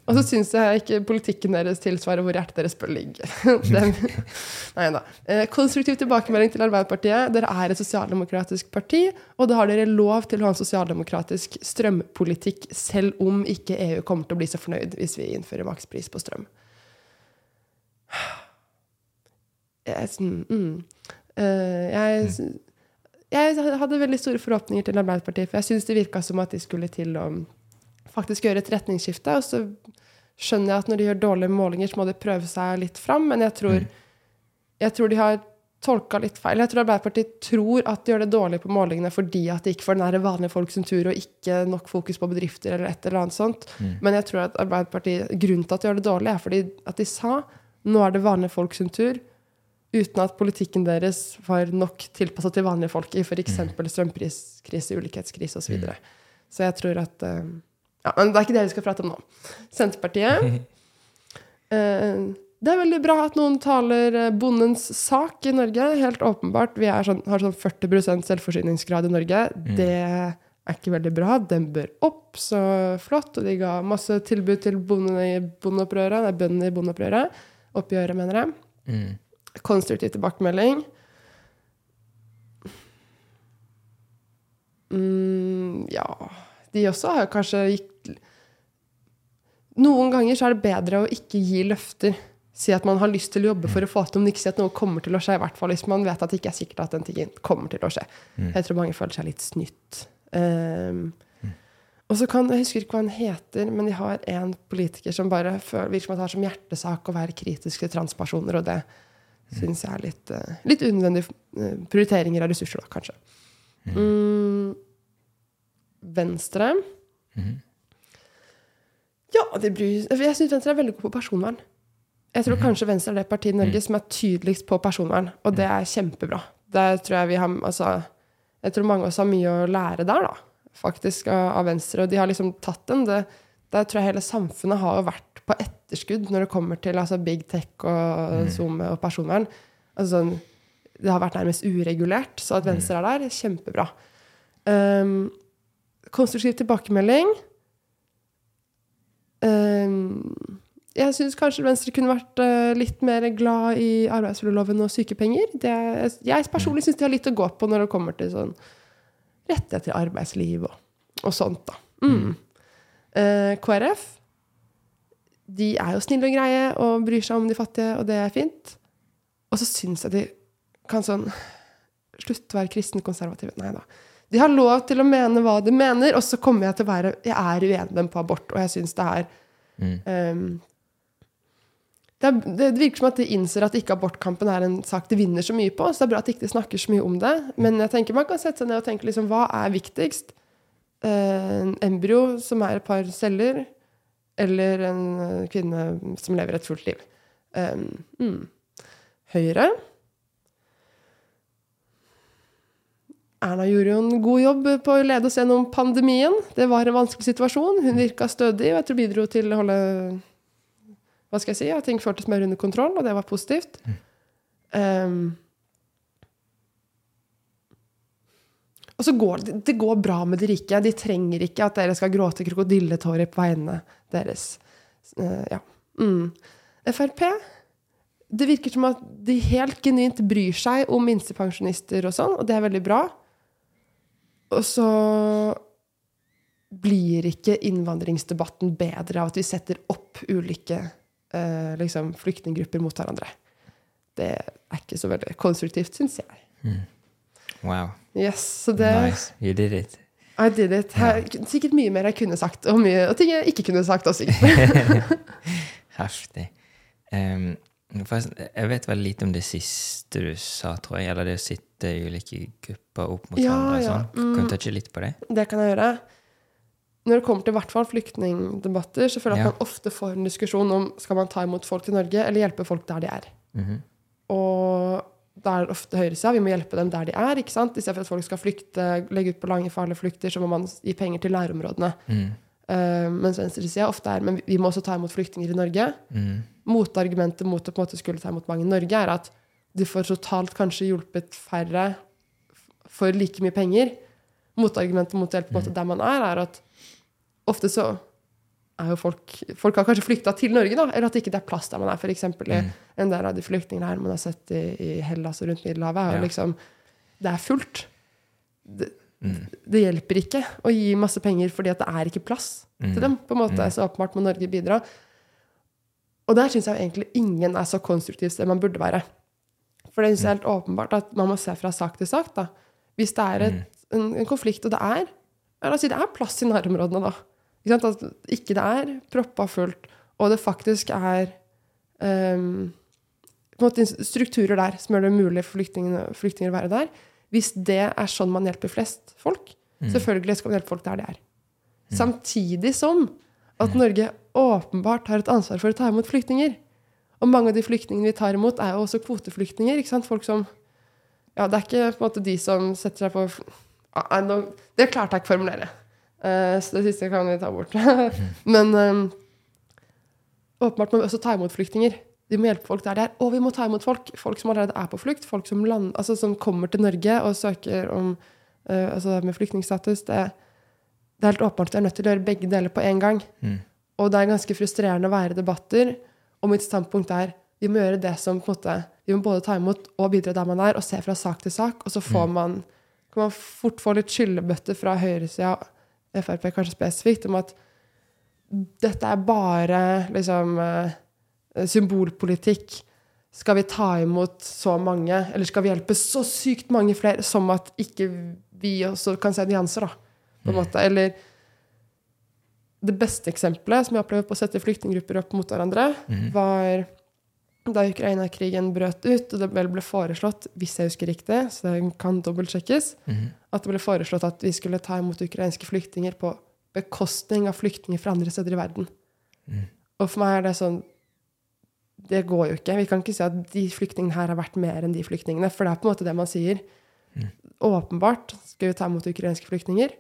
Og så syns jeg ikke politikken deres tilsvarer hvor hjertet deres bør ligge. Nei da. Eh, konstruktiv tilbakemelding til Arbeiderpartiet. Dere er et sosialdemokratisk parti, og da har dere lov til å ha en sosialdemokratisk strømpolitikk, selv om ikke EU kommer til å bli så fornøyd hvis vi innfører makspris på strøm. Jeg, sånn, mm. Eh, jeg, jeg hadde veldig store forhåpninger til Arbeiderpartiet, for jeg syns det virka som at de skulle til å faktisk gjøre et retningsskifte. Og så skjønner jeg at når de gjør dårlige målinger, så må de prøve seg litt fram. Men jeg tror, jeg tror de har tolka litt feil. Jeg tror Arbeiderpartiet tror at de gjør det dårlig på målingene fordi at de ikke får den vanlige folk sin tur, og ikke nok fokus på bedrifter eller et eller annet sånt. Men jeg tror at Arbeiderpartiet, grunnen til at de gjør det dårlig, er fordi at de sa nå er det vanlige folk sin tur. uten at politikken deres var nok tilpassa til vanlige folk i f.eks. strømpriskrise, ulikhetskrise osv. Så, videre. så jeg tror at eh, Ja, men det er ikke det vi skal prate om nå. Senterpartiet eh, Det er veldig bra at noen taler eh, bondens sak i Norge. Helt åpenbart. Vi er sånn, har sånn 40% selvforsyningsgrad i Norge. Det er ikke veldig bra. Den bør opp. Så flott. Og de ga masse tilbud til bondene i bondeopprøret. Nei, bøndene i bondeopprøret. Oppgjøret, mener jeg. Mm. Konstruktiv tilbakemelding. Mm, ja De også har kanskje gitt Noen ganger så er det bedre å ikke gi løfter. Si at man har lyst til å jobbe for å få til, men ikke si at noe kommer til å skje. I hvert fall hvis man vet at det ikke er sikkert at den tingen kommer til å skje. Jeg tror mange føler seg litt snytt. Um, og så kan, Jeg husker ikke hva han heter, men de har en politiker som bare virker som har som hjertesak å være kritisk til transpersoner, og det syns jeg er litt, uh, litt unødvendige uh, prioriteringer av ressurser, da, kanskje. Mm, venstre Mhm. Ja, de bryr Jeg syns Venstre er veldig god på personvern. Jeg tror kanskje Venstre er det partiet i Norge som er tydeligst på personvern, og det er kjempebra. Der tror jeg vi har altså, Jeg tror mange av oss har mye å lære der, da, faktisk, av, Venstre. Og de har liksom tatt den. Det, der tror jeg hele samfunnet har vært på etterskudd når det kommer til altså, big tech og Zoom og personvern. Altså, sånn, det har vært nærmest uregulert, så at Venstre er der, kjempebra. Um, konstruktiv tilbakemelding. Um, jeg syns kanskje Venstre kunne vært eh, litt mer glad i arbeidsmiljøloven og sykepenger. Det, jeg personlig syns de har litt å gå på når det kommer til sånn rettigheter til arbeidsliv og, og sånt. da. Mm. Eh, KrF de er jo snille og greie og bryr seg om de fattige, og det er fint. Og så syns jeg de kan sånn Slutt å være kristen konservative. Nei da. De har lov til å mene hva de mener, og så kommer jeg til å være Jeg er uenig med dem på abort, og jeg syns det er um, det, er, det virker som at de innser at ikke abortkampen er en sak de vinner så mye på. Så det er bra at de ikke snakker så mye om det. Men jeg tenker man kan sette seg ned og tenke liksom, hva er viktigst? Eh, En embryo som er et par celler, eller en kvinne som lever et fullt liv? Um, mm. Høyre Erna gjorde jo en god jobb på å lede oss gjennom pandemien. Det var en vanskelig situasjon. Hun virka stødig, og jeg tror bidro til å holde hva skal jeg si, at ting føltes mer under kontroll, og det var positivt. Um, og så går det, det går bra med de rike. De trenger ikke at dere skal gråte krokodilletårer på vegne deres. Uh, ja. Mm. Frp Det virker som at de helt genuint bryr seg om minstepensjonister og sånn, og det er veldig bra. Og så blir ikke innvandringsdebatten bedre av at vi setter opp ulike eh, liksom, flyktninggrupper mot hverandre. Det er ikke så veldig konstruktivt, syns jeg. Wow. Yes, så det Nice. You did it. I did it. Her, sikkert mye mer jeg kunne sagt, og, mye, og ting jeg ikke kunne sagt også. Heftig. Forresten, jeg vet veldig lite om det siste du sa, tror jeg. Eller det å sitte i ulike grupper opp mot Ja, hverandre. ja, Sånn. Kan du touche litt på det? Det kan jeg gjøre. Når det kommer til hvert fall flyktningdebatter, så føler jeg at Ja. man ofte får en diskusjon om skal man ta imot folk til Norge eller hjelpe folk der de er. Mhm. Og da er det ofte høyresida. Vi må hjelpe dem der de er. ikke sant? Istedenfor at folk skal flykte, legge ut på lange, farlige flukter, så må man gi penger til nærområdene. Mm. Uh, mens venstresida ofte er men vi må også ta imot flyktninger i Norge. Mm. Motargumentet mot å på en måte skulle ta imot mange i Norge, er at du får totalt kanskje hjulpet færre for like mye penger. Motargumentet mot å hjelpe på en måte der man er, er at ofte så er jo folk Folk har kanskje flykta til Norge, da, eller at det ikke er plass der man er. For eksempel i en del av de flyktningene her man har sett i, i Hellas og rundt Middelhavet, er Ja. liksom Det er fullt. Det, Mm. det hjelper ikke å gi masse penger fordi at det er ikke plass Mm. til dem. på en måte, Så åpenbart må Norge bidra. Og der syns jeg egentlig ingen er så konstruktiv som man burde være. For det er helt åpenbart at man må se fra sak til sak. da. Hvis det er et, en, en konflikt, og det er ja, La oss si det er plass i nærområdene, da. Ikke sant? At ikke det er proppa fullt, og det faktisk er um, på en måte strukturer der som gjør det mulig for flyktninger, flyktninger å være der. Hvis det er sånn man hjelper flest folk, selvfølgelig skal man hjelpe folk der de er. Samtidig som at Norge åpenbart har et ansvar for å ta imot flyktninger. Og mange av de flyktningene vi tar imot, er jo også kvoteflyktninger. ikke sant? Folk som Ja, det er ikke på en måte de som setter seg på Ah, Det klarte jeg ikke å formulere. Eh, så det siste kan vi ta bort. Men eh, åpenbart må vi også ta imot flyktninger. Vi må hjelpe folk der de er. Og vi må ta imot folk. Folk som allerede er på flukt. Folk som, land, altså, som kommer til Norge og søker om uh, altså med flyktningstatus. Det, det er helt åpenbart at vi er nødt til å gjøre begge deler på en gang. Mm. Og det er ganske frustrerende å være i debatter. Og mitt standpunkt er vi må gjøre det som på en måte, Vi må både ta imot og bidra der man er, og se fra sak til sak. Og så får man, kan man fort få litt skyllebøtter fra høyresida, Frp kanskje spesifikt, om at dette er bare liksom eh, symbolpolitikk. Skal vi ta imot så mange, eller skal vi hjelpe så sykt mange flere, som at ikke vi også kan se nyanser, da? På en måte. Eller det beste eksempelet som jeg opplever på å sette flyktninggrupper opp mot hverandre, mm. var da Ukraina-krigen brøt ut, og det vel ble foreslått, hvis jeg husker riktig, så det kan dobbeltsjekkes, mm. at det ble foreslått at vi skulle ta imot ukrainske flyktninger på bekostning av flyktninger fra andre steder i verden. Mm. Og for meg er det sånn Det går jo ikke. Vi kan ikke si at de flyktningene her har vært mer enn de flyktningene, for det er på en måte det man sier. Mm. Åpenbart skal vi ta imot ukrainske flyktninger,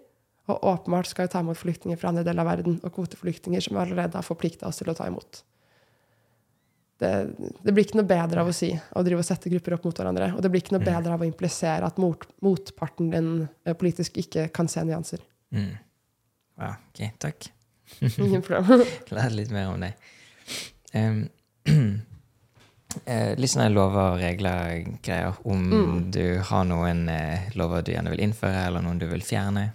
og åpenbart skal vi ta imot flyktninger fra andre deler av verden, og kvoteflyktninger som vi allerede har forplikta oss til å ta imot. Det, det blir ikke noe bedre av å si å drive og sette grupper opp mot hverandre. Og det blir ikke noe bedre av å implisere at mot, motparten din eh, politisk ikke kan se nyanser. Mm. Ja, ok, takk. Ingen problem. Lære litt mer om det. Um, litt sånne lover og regler-greier. Om Mm. du har noen eh, lover du gjerne vil innføre, eller noen du vil fjerne.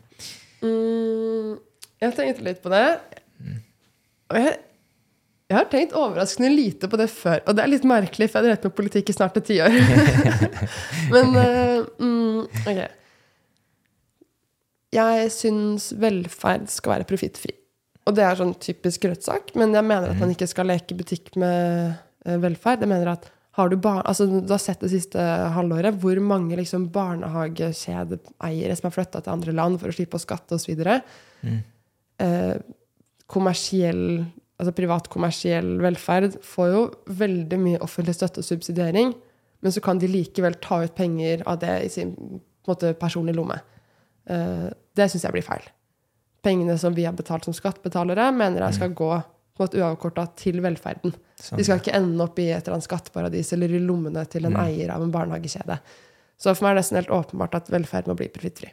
Mm, jeg tenkte litt på det. Og jeg, jeg har tenkt overraskende lite på det før. Og det er litt merkelig, for jeg har drevet med politikk i snart et tiår. Men uh, mm, ok. Jeg syns velferd skal være profittfri. Og det er sånn typisk Rødt-sak, men jeg mener at man ikke skal leke butikk med eh, velferd. Jeg mener at har du bar altså, Du har sett det siste halvåret hvor mange liksom, barnehagekjedeeiere som har flytta til andre land for å slippe å skatte osv. Mm. Eh, kommersiell, altså privat kommersiell velferd får jo veldig mye offentlig støtte og subsidiering, men så kan de likevel ta ut penger av det i sin måte, personlige lomme. Eh, det syns jeg blir feil. Pengene som vi har betalt som skattebetalere, mener jeg skal gå på uavkorta til velferden. Sånn. De skal ikke ende opp i et eller annet skatteparadis eller i lommene til en Mm. eier av en barnehagekjede. Så for meg er det nesten helt åpenbart at velferd må bli profittfri.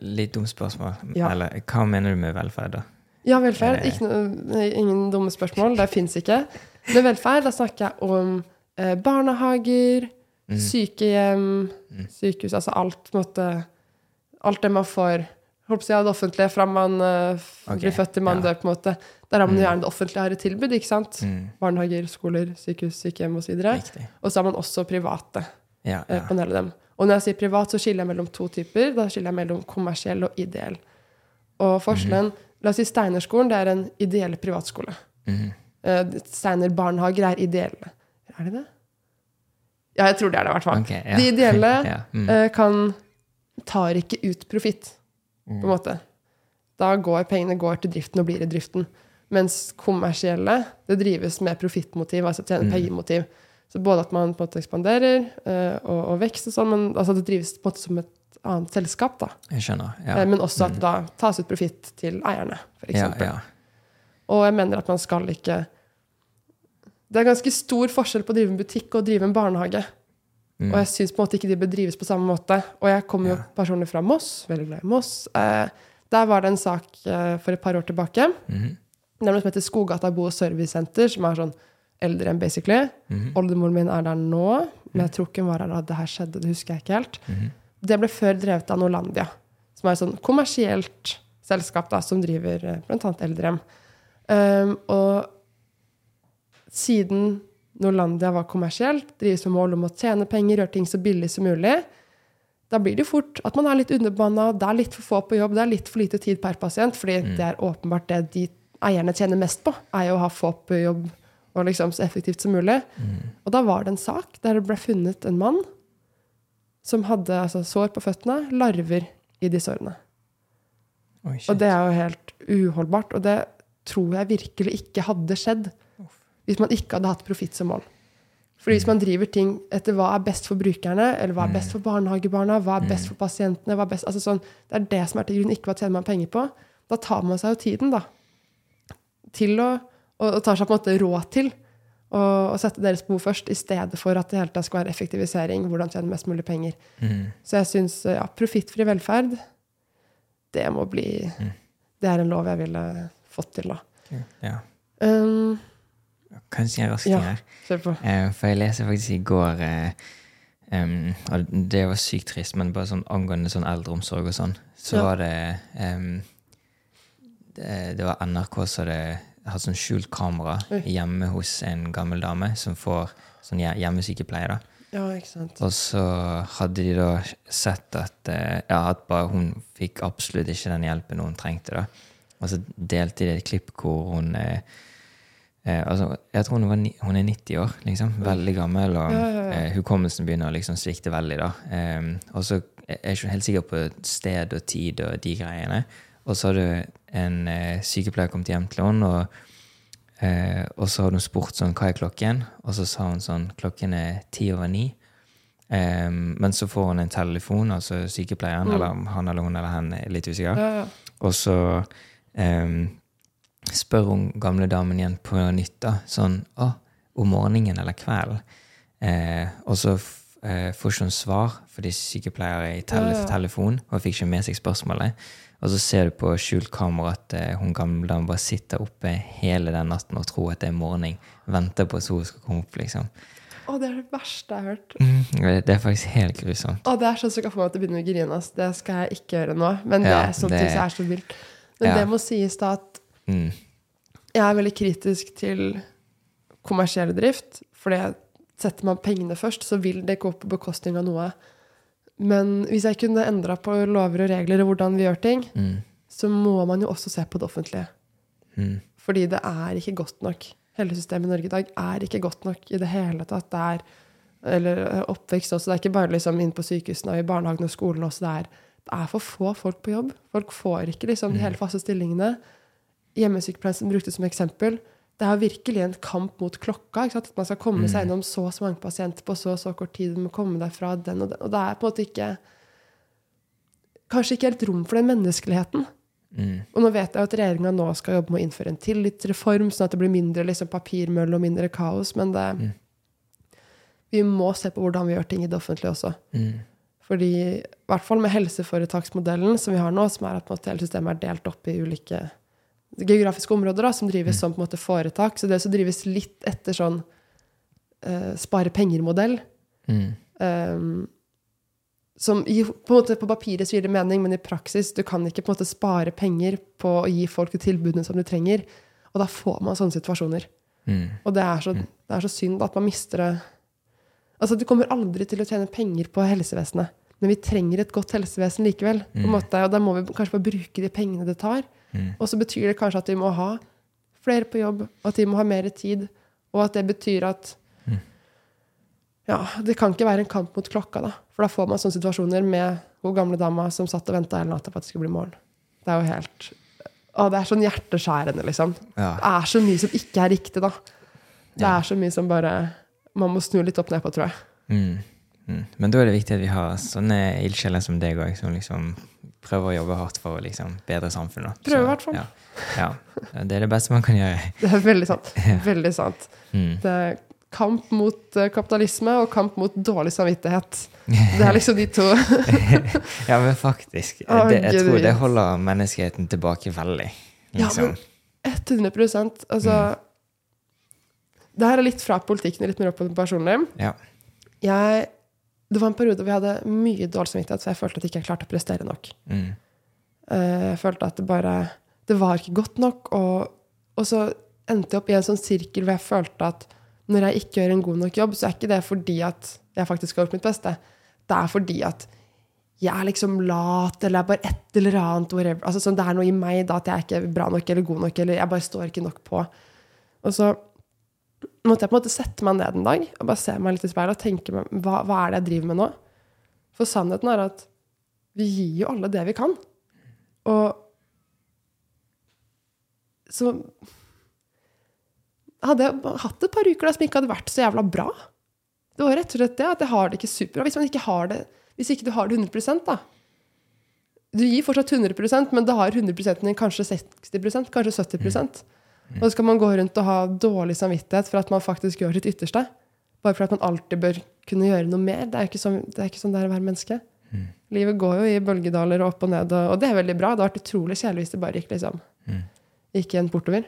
Litt dumt spørsmål. Ja. Eller hva mener du med velferd, da? Ja, velferd. Er Ikke noe, ingen dumme spørsmål. Det fins ikke. Med velferd da snakker jeg om eh, barnehager, Mm. sykehjem, Mm. sykehus Altså alt måte, Alt det man får holdt på å det offentlige fra man uh, okay, blir født til man ja. dør. på en måte. Der har man Mm. gjerne det offentlige har et tilbud. ikke sant? Mm. Barnehager, skoler, sykehus, sykehjem osv. Og, Og så har man også private. Ja, eh, ja. på en del av dem. Og når jeg sier privat, så skiller jeg mellom to typer. Da skiller jeg mellom kommersiell og ideell. Og forskjellen La oss si Steinerskolen det er en ideell privatskole. Mm. Uh, Steiner barnehager er ideelle. Er de det? Ja, jeg tror det er det, i hvert fall. Okay. De ideelle. Mm. kan tar ikke ut profitt, på Mm. en måte. Da går pengene går til driften og blir i driften. Mens kommersielle det drives med profittmotiv, altså tjene pengemotiv. Så både at man på en måte ekspanderer uh, og, og vekster sånn, men altså det drives på en måte som et annet selskap. da. Jeg skjønner. Ja. Eh, men også at det da tas ut profitt til eierne, ja, f.eks. ja. Og jeg mener at man skal ikke Det er ganske stor forskjell på å drive en butikk og å drive en barnehage. Mm. Og jeg syns på en måte ikke de bør drives på samme måte. Og jeg kommer jo Ja. personlig fra Moss, veldig glad i Moss. Eh, der var det en sak eh, for et par år tilbake. Mm. Det er noe som heter Skogata bo- og servicesenter, som er sånn eldre enn basically. Mm. Oldemoren min er der nå, men jeg tror ikke hun var her da det her skjedde. Det husker jeg ikke helt. Mhm. Det ble før drevet av Norlandia, som er et sånn kommersielt selskap da, som driver bl.a. blant annet eldrehjem. Um, og siden Norlandia var kommersielt, drives med mål om å tjene penger, gjøre ting så billig som mulig, da blir det fort at man er litt underbemanna, det er litt for få på jobb, det er litt for lite tid per pasient, fordi Mm. det er åpenbart det de eierne tjener mest på, er jo å ha få på jobb og liksom så effektivt som mulig. Mm. Og da var det en sak der det ble funnet en mann som hadde altså, sår på føttene, larver i de sårene. Oi, Og det er jo helt uholdbart. Og det tror jeg virkelig ikke hadde skjedd hvis man ikke hadde hatt profitt som mål. Fordi hvis man driver ting etter hva er best for brukerne, eller hva er best for barnehagebarna, hva er best for pasientene best, altså sånn, Det er det som er til grunn, ikke hva tjener man penger på. Da tar man seg jo tiden, da. Til å Og, og tar seg på en måte råd til å, sette deres behov først, i stedet for at det hele tatt skal være effektivisering, hvordan tjene mest mulig penger. Mm. Så jeg syns ja, profittfri velferd, det må bli Det er en lov jeg ville fått til, da. Ja. Um, Kan jeg si en rask ting her? På. Eh, for jeg leste faktisk i går eh, um, og Det var sykt trist, men bare sånn angående sånn eldreomsorg og sånn, så Ja. var det um, det, det var NRK som hadde hatt sånn skjult kamera hjemme hos en gammel dame som får sånn hjemmesykepleie. da. Ja, ikke sant. Og så hadde de da sett at, eh, ja, at bare hun fikk absolutt ikke den hjelpen hun trengte. da. Og så delte de et klipp hvor hun eh, eh, altså, Jeg tror hun, var ni, hun er 90 år, liksom. Veldig gammel. Og Ja, ja, ja. eh, hukommelsen begynner å liksom svikte veldig. da. Eh, og så er jeg ikke helt sikker på sted og tid og de greiene. Og så hadde en eh, sykepleier kommet hjem til henne, og, eh, og så hadde hun spurt sånn, hva er klokken? Og så sa hun sånn, klokken er ti over ni. Ehm, men så får hun en telefon, altså sykepleieren, eller han eller hun eller hen litt usikker. Ja. Og så ehm, spør hun gamle damen igjen på nytt, da, sånn Å, om morgenen eller kvelden? Eh, og så eh, får ikke hun svar, fordi sykepleiere er i tele Ja, telefon og fikk ikke med seg spørsmålet. Og så ser du på skjult kamera at eh, hun gamle damen bare sitter oppe hele den natten og tror at det er morgen. Venter på at hun skal komme opp, liksom. Å, det er det verste jeg har hørt. Det er faktisk helt grusomt. Å, det er sånn som kan få meg til å begynne å grine. Altså. Det skal jeg ikke gjøre nå. Men det Ja, er sånt det- det... er så vilt. Men Ja. det må sies da at Mm. jeg er veldig kritisk til kommersiell drift. For setter man pengene først, så vil det gå på bekostning av noe. Men hvis jeg kunne endra på lover og regler og hvordan vi gjør ting, Mm. så må man jo også se på det offentlige. Mm. Fordi det er ikke godt nok. Hele systemet i Norge i dag er ikke godt nok i det hele tatt. Det er, eller oppvekst også. Det er ikke bare liksom inn på sykehusene og i barnehagene og skolen også. Det er, det er for få folk på jobb. Folk får ikke liksom de hele faste stillingene. Hjemmesykepleien som brukte som eksempel. Det er virkelig en kamp mot klokka. At man skal komme seg gjennom så og så mange pasienter på så og så kort tid. Du må komme deg fra den og den. Og det er på en måte ikke Kanskje ikke helt rom for den menneskeligheten. Mm. Og nå vet jeg at regjeringa nå skal jobbe med å innføre en tillitsreform, sånn at det blir mindre liksom, papirmøll og mindre kaos. Men det, vi må se på hvordan vi gjør ting i det offentlige også. Mm. Fordi, i hvert fall med helseforetaksmodellen som vi har nå, som er at hele systemet er delt opp i ulike geografiske områder da, som drives som på en måte, foretak. Så det som drives litt etter sånn uh, spare penger-modell, Mm. um, som i, på, en måte, på papiret så gir det mening, men i praksis du kan ikke på en måte spare penger på å gi folk de tilbudene som de trenger. Og da får man sånne situasjoner. Mm. Og det er så, det er så synd at man mister det Altså, Du kommer aldri til å tjene penger på helsevesenet, men vi trenger et godt helsevesen likevel. på en måte, Og da må vi kanskje bare bruke de pengene det tar. Og så betyr det kanskje at vi må ha flere på jobb, og at de må ha mer tid, og at det betyr at ja, det kan ikke være en kamp mot klokka, da. For da får man sånne situasjoner med hun gamle dama som satt og venta hele natta på at det skulle bli morgen. Det er jo helt Å, det er sånn hjerteskjærende, liksom. Ja. Det er så mye som ikke er riktig, da. Det er så mye som bare Man må snu litt opp ned på, tror jeg. Mm. Mm. Men da er det viktig at vi har sånne ildsjeler som deg òg, som liksom prøver å jobbe hardt for å liksom bedre samfunnet. Prøve, i hvert fall. Ja. ja. Det er det beste man kan gjøre. Det er veldig sant. Veldig sant. Mm. Det er kamp mot eh, kapitalisme og kamp mot dårlig samvittighet. Det er liksom de to. Ja, men faktisk. Det, jeg tror det holder menneskeheten tilbake veldig. Ja, Liksom. men 100 Altså Det her er litt fra politikken, litt mer opp på det personlige. Ja. Jeg, det var en periode hvor jeg hadde mye dårlig samvittighet, for jeg følte at jeg ikke klarte å prestere nok. Mm. Eh, Jeg følte at det bare Det var ikke godt nok. Og, og så endte jeg opp i en sånn sirkel hvor jeg følte at når jeg ikke gjør en god nok jobb, så er ikke det fordi at jeg faktisk har gjort mitt beste. Det er fordi at jeg er liksom lat, eller jeg er bare et eller annet. Whatever. Altså, sånn, det er noe i meg da at jeg ikke er bra nok eller god nok, eller jeg bare står ikke nok på. Og så måtte jeg på en måte sette meg ned en dag og bare se meg litt i speilet og tenke meg, hva, hva er det jeg driver med nå? For sannheten er at vi gir jo alle det vi kan. Og så hadde jeg hatt et par uker da som ikke hadde vært så jævla bra. Det var rett og slett det at jeg har det ikke superbra. Hvis, man ikke har det, hvis ikke du har det 100 da. Du gir fortsatt 100% men da har 100 din kanskje 60% kanskje 70 Og så skal man gå rundt og ha dårlig samvittighet for at man faktisk gjør sitt ytterste. Bare for at man alltid bør kunne gjøre noe mer. Det er ikke sånn det er, ikke sånn det er å være menneske. Mm. Livet går jo i bølgedaler og opp og ned, og, og det er veldig bra. Det hadde vært utrolig kjedelig hvis det bare gikk liksom Mm. gikk igjen bortover.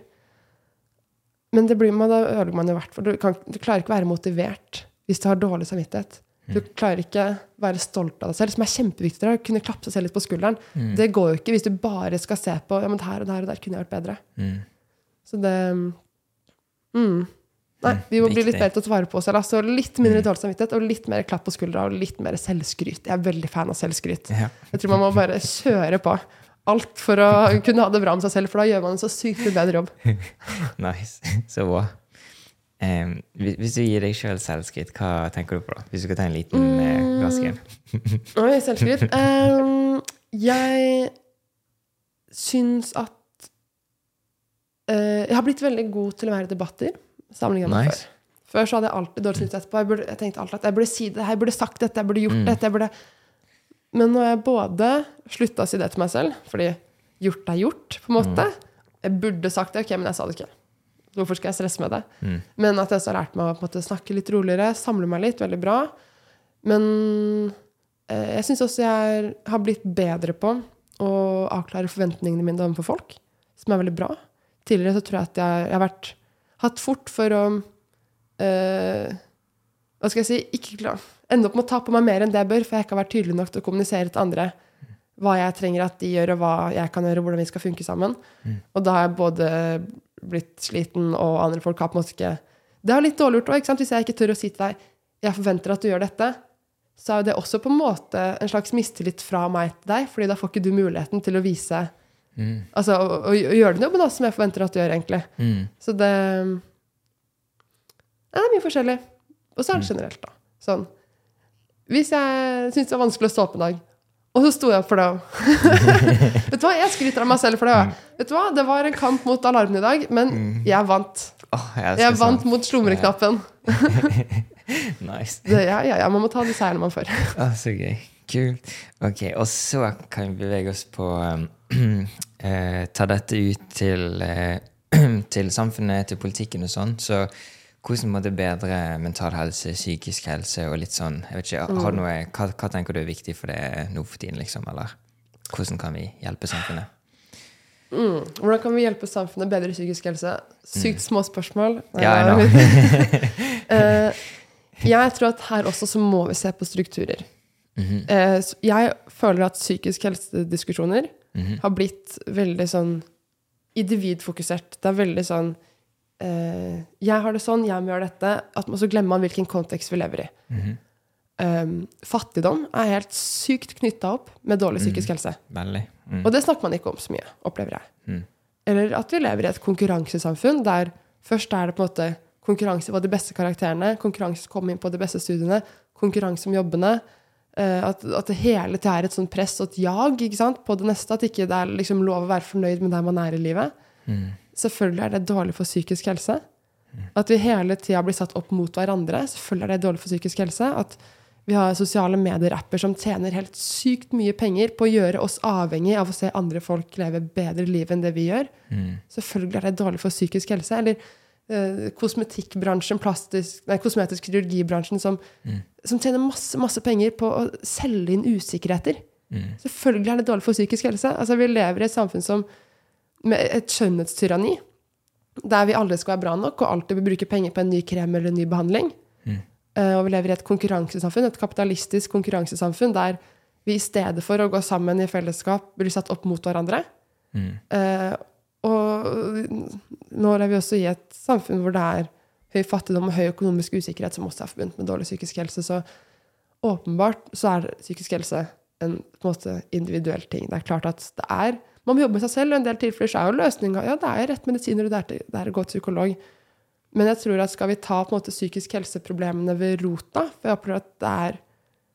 Men det blir man, da ødelegger man i hvert fall. Du, kan, du klarer ikke å være motivert hvis du har dårlig samvittighet. Du klarer ikke være stolt av deg selv, som er kjempeviktig. å Kunne klappe seg selv litt på skulderen. Mm. Det går jo ikke hvis du bare skal se på ja, men her og der og der kunne jeg vært bedre. Mm. Så det mm. Nei, vi må bli litt bedre til å ta vare på oss selv. Altså, litt mindre dårlig samvittighet og litt mer klapp på skuldra og litt mer selvskryt. Jeg er veldig fan av selvskryt. Ja. Jeg tror man må bare kjøre på alt for å kunne ha det bra med seg selv, for da gjør man en så sykt mye bedre jobb. Nice. Så bra. Um, hvis du gir deg sjøl selvskritt, hva tenker du på da? Hvis du skal ta en liten Mm. uh, glasken? Oi, selvskryt. Um, jeg syns at eh, Jeg har blitt veldig god til å være i debatter sammenlignet med Nice. før. Før så hadde jeg alltid dårlig samvittighet etterpå. Jeg, burde, jeg tenkte alltid at jeg burde si det, jeg burde sagt dette, jeg burde gjort Mm. dette. Jeg burde... Men når jeg både slutta å si det til meg selv, fordi gjort er gjort, på en måte Jeg burde sagt det, ok, men jeg sa det ikke. Hvorfor skal jeg stresse med det? Mm. Men at jeg så har lært meg å måte, snakke litt roligere, samle meg litt, veldig bra. Men eh, jeg syns også jeg har blitt bedre på å avklare forventningene mine overfor folk, som er veldig bra. Tidligere så tror jeg at jeg, jeg har vært, hatt fort for å eh, Hva skal jeg si ikke klar, Ende opp med å ta på meg mer enn det jeg bør, for jeg ikke har vært tydelig nok til å kommunisere til andre hva jeg trenger at de gjør, og hva jeg kan gjøre, og hvordan vi skal funke sammen. Og da har jeg både blitt sliten, og andre folk har på en måte ikke Det er litt dårlig gjort òg, hvis jeg ikke tør å si til deg jeg forventer at du gjør dette, så er det også på en måte en slags mistillit fra meg til deg, fordi da får ikke du muligheten til å vise Mm. Altså og, og, å gjøre den jobben da, som jeg forventer at du gjør, egentlig. Mm. Så det ja, Det er mye forskjellig. Og så er det generelt, da. Sånn. Hvis jeg syntes det var vanskelig å stå opp en dag, og så sto jeg opp for det òg. Vet du hva, jeg skryter av meg selv for det òg. Vet du hva, det var en kamp mot alarmen i dag, men jeg vant. Oh, jeg Jeg vant sånn. mot slumreknappen. Nice. Det, ja, ja, ja, man må ta de seirene man får. oh, så gøy. Kult. Ok, og så kan vi bevege oss på um, eh, Ta dette ut til, eh, til samfunnet, til politikken og sånn. Så hvordan må det bedre mental helse, psykisk helse og litt sånn jeg vet ikke, har du noe, hva, hva tenker du er viktig for det nå for tiden, liksom? Eller hvordan kan vi hjelpe samfunnet? Mm. Hvordan kan vi hjelpe samfunnet bedre psykisk helse? Sykt små spørsmål. Ja, jeg know. Eh, jeg tror at her også så må vi se på strukturer. Mm -hmm. jeg føler at psykisk helsediskusjoner mhm, har blitt veldig sånn individfokusert. Det er veldig sånn eh, Jeg har det sånn, jeg må gjøre dette. At man så glemmer man hvilken kontekst vi lever i. mhm. Um, fattigdom er helt sykt knytta opp med dårlig psykisk helse. Mm. Og det snakker man ikke om så mye, opplever jeg. Mm. Eller at vi lever i et konkurransesamfunn der først er det på en måte konkurranse på de beste karakterene, konkurranse om å komme inn på de beste studiene, konkurranse om jobbene. Eh, At, at det hele tida er et sånt press og et jag på det neste. At ikke det er liksom lov å være fornøyd med der man er i livet. Mm. Selvfølgelig er det dårlig for psykisk helse. At vi hele tida blir satt opp mot hverandre. Selvfølgelig er det dårlig for psykisk helse. At vi har sosiale medier-apper som tjener helt sykt mye penger på å gjøre oss avhengig av å se andre folk leve bedre liv enn det vi gjør. Mm. Selvfølgelig er det dårlig for psykisk helse. Eller eh, kosmetikkbransjen, plastisk, nei, kosmetisk kirurgibransjen, som, Mm. som tjener masse, masse penger på å selge inn usikkerheter. Mm. Selvfølgelig er det dårlig for psykisk helse. Altså, vi lever i et samfunn som, med et skjønnhetstyranni, der vi alle skal være bra nok og alltid vil bruke penger på en ny krem eller en ny behandling. Mm. Eh, og vi lever i et konkurransesamfunn, et kapitalistisk konkurransesamfunn, der vi i stedet for å gå sammen i fellesskap blir satt opp mot hverandre. Mm. Eh, og nå lever vi også i et samfunn hvor det er høy fattigdom og høy økonomisk usikkerhet, som også er forbundet med dårlig psykisk helse. Så åpenbart så er psykisk helse en, på en måte individuell ting. Det er klart at det er Man må jobbe med seg selv, og i en del tilfeller så er jo løsninga ja, det er rett medisiner, og det er, det er å gå til psykolog. Men jeg tror at skal vi ta på en måte psykisk helseproblemene ved rota For jeg opplever at det er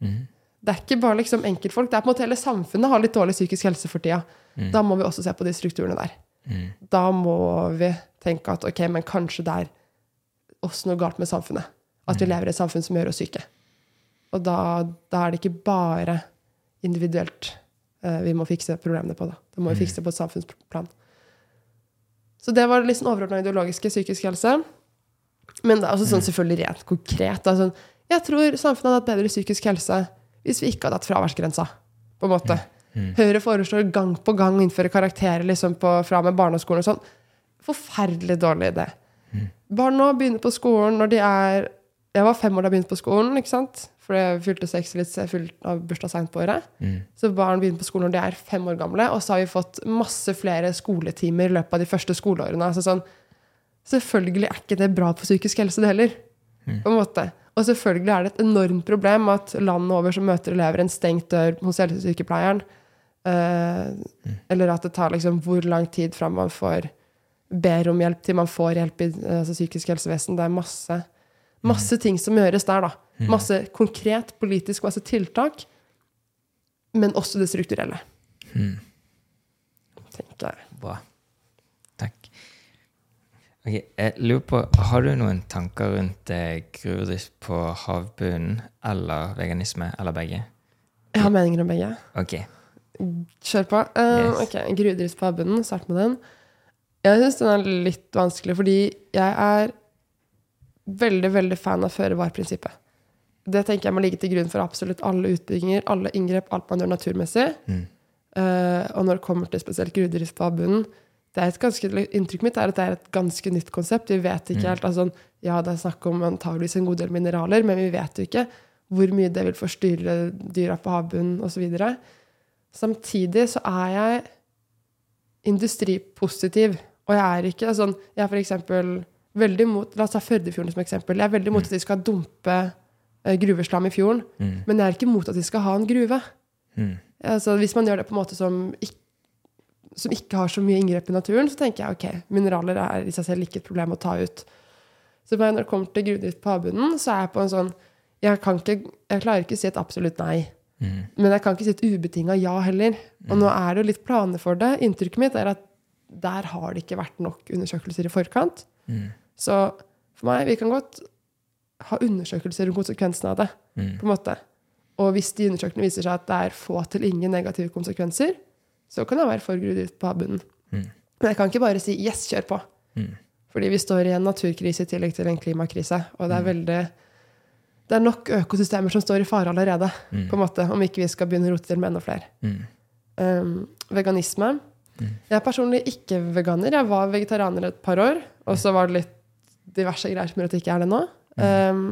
Mm. det er ikke bare liksom enkeltfolk. Det er på en måte hele samfunnet har litt dårlig psykisk helse for tida. Mm. Da må vi også se på de strukturene der. Mm. Da må vi tenke at ok, men kanskje det er også noe galt med samfunnet. At vi lever i et samfunn som gjør oss syke. Og da, da er det ikke bare individuelt eh, vi må fikse problemene på. Da, da må vi fikse det på et samfunnsplan. Så det var litt sånn overordna ideologiske psykisk helse. Men det er også sånn selvfølgelig rent konkret. Sånn, jeg tror samfunnet hadde hatt bedre psykisk helse hvis vi ikke hadde hatt fraværsgrensa. på en måte. Høyre foreslår gang på gang å innføre karakterer liksom på, fra med barneskolen og sånn. Forferdelig dårlig idé. Barn nå begynner på skolen når de er Jeg var fem år da jeg begynte på skolen, ikke sant? For jeg fylte seks litt jeg fylte av bursdag seint på året. Så barn begynner på skolen når de er fem år gamle. Og så har vi fått masse flere skoletimer i løpet av de første skoleårene. Altså sånn, selvfølgelig er ikke det bra for psykisk helse, det heller. På en måte. Og selvfølgelig er det et enormt problem at landet over så møter elever en stengt dør hos helsesykepleieren. Eh, Eller at det tar liksom hvor lang tid fra man får ber om hjelp til man får hjelp i altså psykisk helsevesen. Det er masse, masse ting som gjøres der, da. Masse konkret politisk, masse tiltak. Men også det strukturelle. Tenker jeg. Bra. Takk. Ok, jeg lurer på, Har du noen tanker rundt eh, gruvedrift på havbunnen eller veganisme, eller begge? Jeg har meninger om begge. Ok. Kjør på. Uh, Yes. ok, Grudris på havbunnen. Start med den. Jeg syns den er litt vanskelig, fordi jeg er veldig veldig fan av føre-var-prinsippet. Det tenker jeg må ligge til grunn for absolutt alle utbygginger, alle inngrep, alt man gjør naturmessig. Eh, og når det kommer til spesielt gruvedrift på havbunnen det er et ganske, Inntrykket mitt er at det er et ganske nytt konsept. Vi vet ikke helt, altså, Ja, det er snakk om antageligvis en god del mineraler, men vi vet jo ikke hvor mye det vil forstyrre dyra på havbunnen osv. Samtidig så er jeg industripositiv. Og jeg er ikke sånn Jeg er for eksempel veldig mot La oss ta Førdefjorden som eksempel. Jeg er veldig mot at de skal dumpe eh, gruveslam i fjorden. Men jeg er ikke mot at de skal ha en gruve. Mm. Altså, hvis man gjør det på en måte som ikke, som ikke har så mye inngrep i naturen, så tenker jeg ok, mineraler er i seg selv ikke et problem å ta ut. Så når det kommer til gruvedrift på havbunnen, så er jeg på en sånn jeg, kan ikke, jeg klarer ikke å si et absolutt nei. Men jeg kan ikke si et ubetinga ja heller. Og nå er det jo litt planer for det. Inntrykket mitt er at der har det ikke vært nok undersøkelser i forkant. Så for meg, vi kan godt ha undersøkelser om konsekvensene av det. på en måte. Og hvis de undersøkelsene viser seg at det er få til ingen negative konsekvenser, så kan jeg være for gruvedrift på havbunnen. Men jeg kan ikke bare si 'yes, kjør på'. Fordi vi står i en naturkrise i tillegg til en klimakrise. Og det er veldig det er nok økosystemer som står i fare allerede, på en måte, om ikke vi skal begynne å rote til med enda flere. Um, veganisme. Jeg er personlig ikke veganer. Jeg var vegetarianer et par år, og så var det litt diverse greier som gjør at jeg ikke er det nå. Um,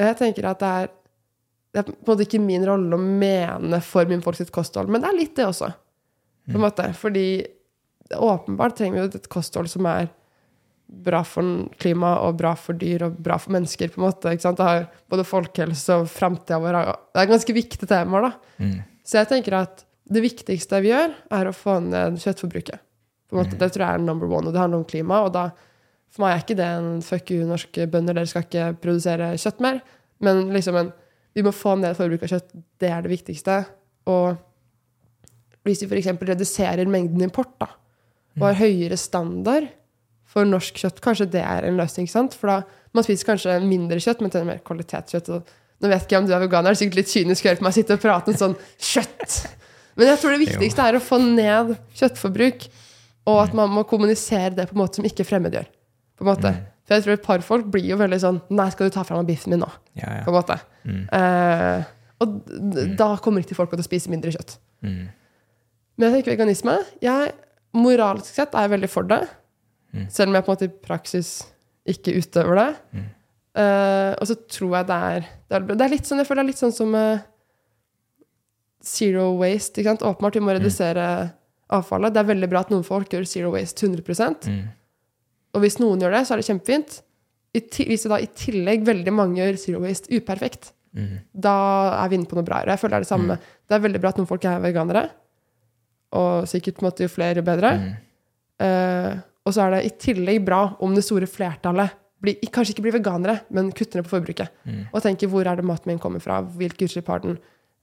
jeg tenker at det er det er på en måte ikke min rolle å mene for min folk sitt kosthold, men det er litt det også. På en måte. Fordi åpenbart trenger vi et kosthold som er bra for klima og bra for dyr og bra for mennesker. på en måte? Det har både folkehelse og framtida vår Det er ganske viktige temaer. da. Så jeg tenker at det viktigste vi gjør, er å få ned kjøttforbruket. På en måte, Det tror jeg er number one, og det handler om klima. og da, For meg er ikke det en fuck you, norske bønder, dere skal ikke produsere kjøtt mer. Men liksom en, vi må få ned forbruket av kjøtt. Det er det viktigste. Og hvis vi f.eks. reduserer mengden import da, og har høyere standard for norsk kjøtt, kanskje det er en løsning. sant? For da, Man spiser kanskje mindre kjøtt, men til mer kvalitetskjøtt. og nå vet ikke jeg om du er veganer, det er sikkert litt kynisk å høre på meg sitte og prate om sånn kjøtt. Men jeg tror det viktigste er å få ned kjøttforbruk, og at man må kommunisere det på en måte som ikke fremmedgjør. På en måte. For jeg tror et par folk blir jo veldig sånn Nei, skal du ta fra meg biffen min nå? Ja, ja. På en måte. Eh, og d- da kommer ikke folk til å spise mindre kjøtt. Mm. Men jeg tenker veganisme jeg, Moralsk sett er jeg veldig for det. Selv om jeg på en måte i praksis ikke utøver det. Eh, og så tror jeg det er Det er, det er litt sånn, jeg føler det er litt sånn som uh, zero waste. Ikke sant? Åpenbart vi må redusere avfallet. Det er veldig bra at noen folk gjør zero waste 100% Og hvis noen gjør det, så er det kjempefint. I hvis det da i tillegg veldig mange gjør zero waste uperfekt, da er vi inne på noe bra. Jeg føler det er det samme. Det er veldig bra at noen folk er veganere. Og sikkert på en måte jo flere, jo bedre. Eh, og så er det i tillegg bra om det store flertallet blir, kanskje ikke blir veganere, men kutter ned på forbruket. Og tenker hvor er det maten min kommer fra? Hvilke utslipp har den?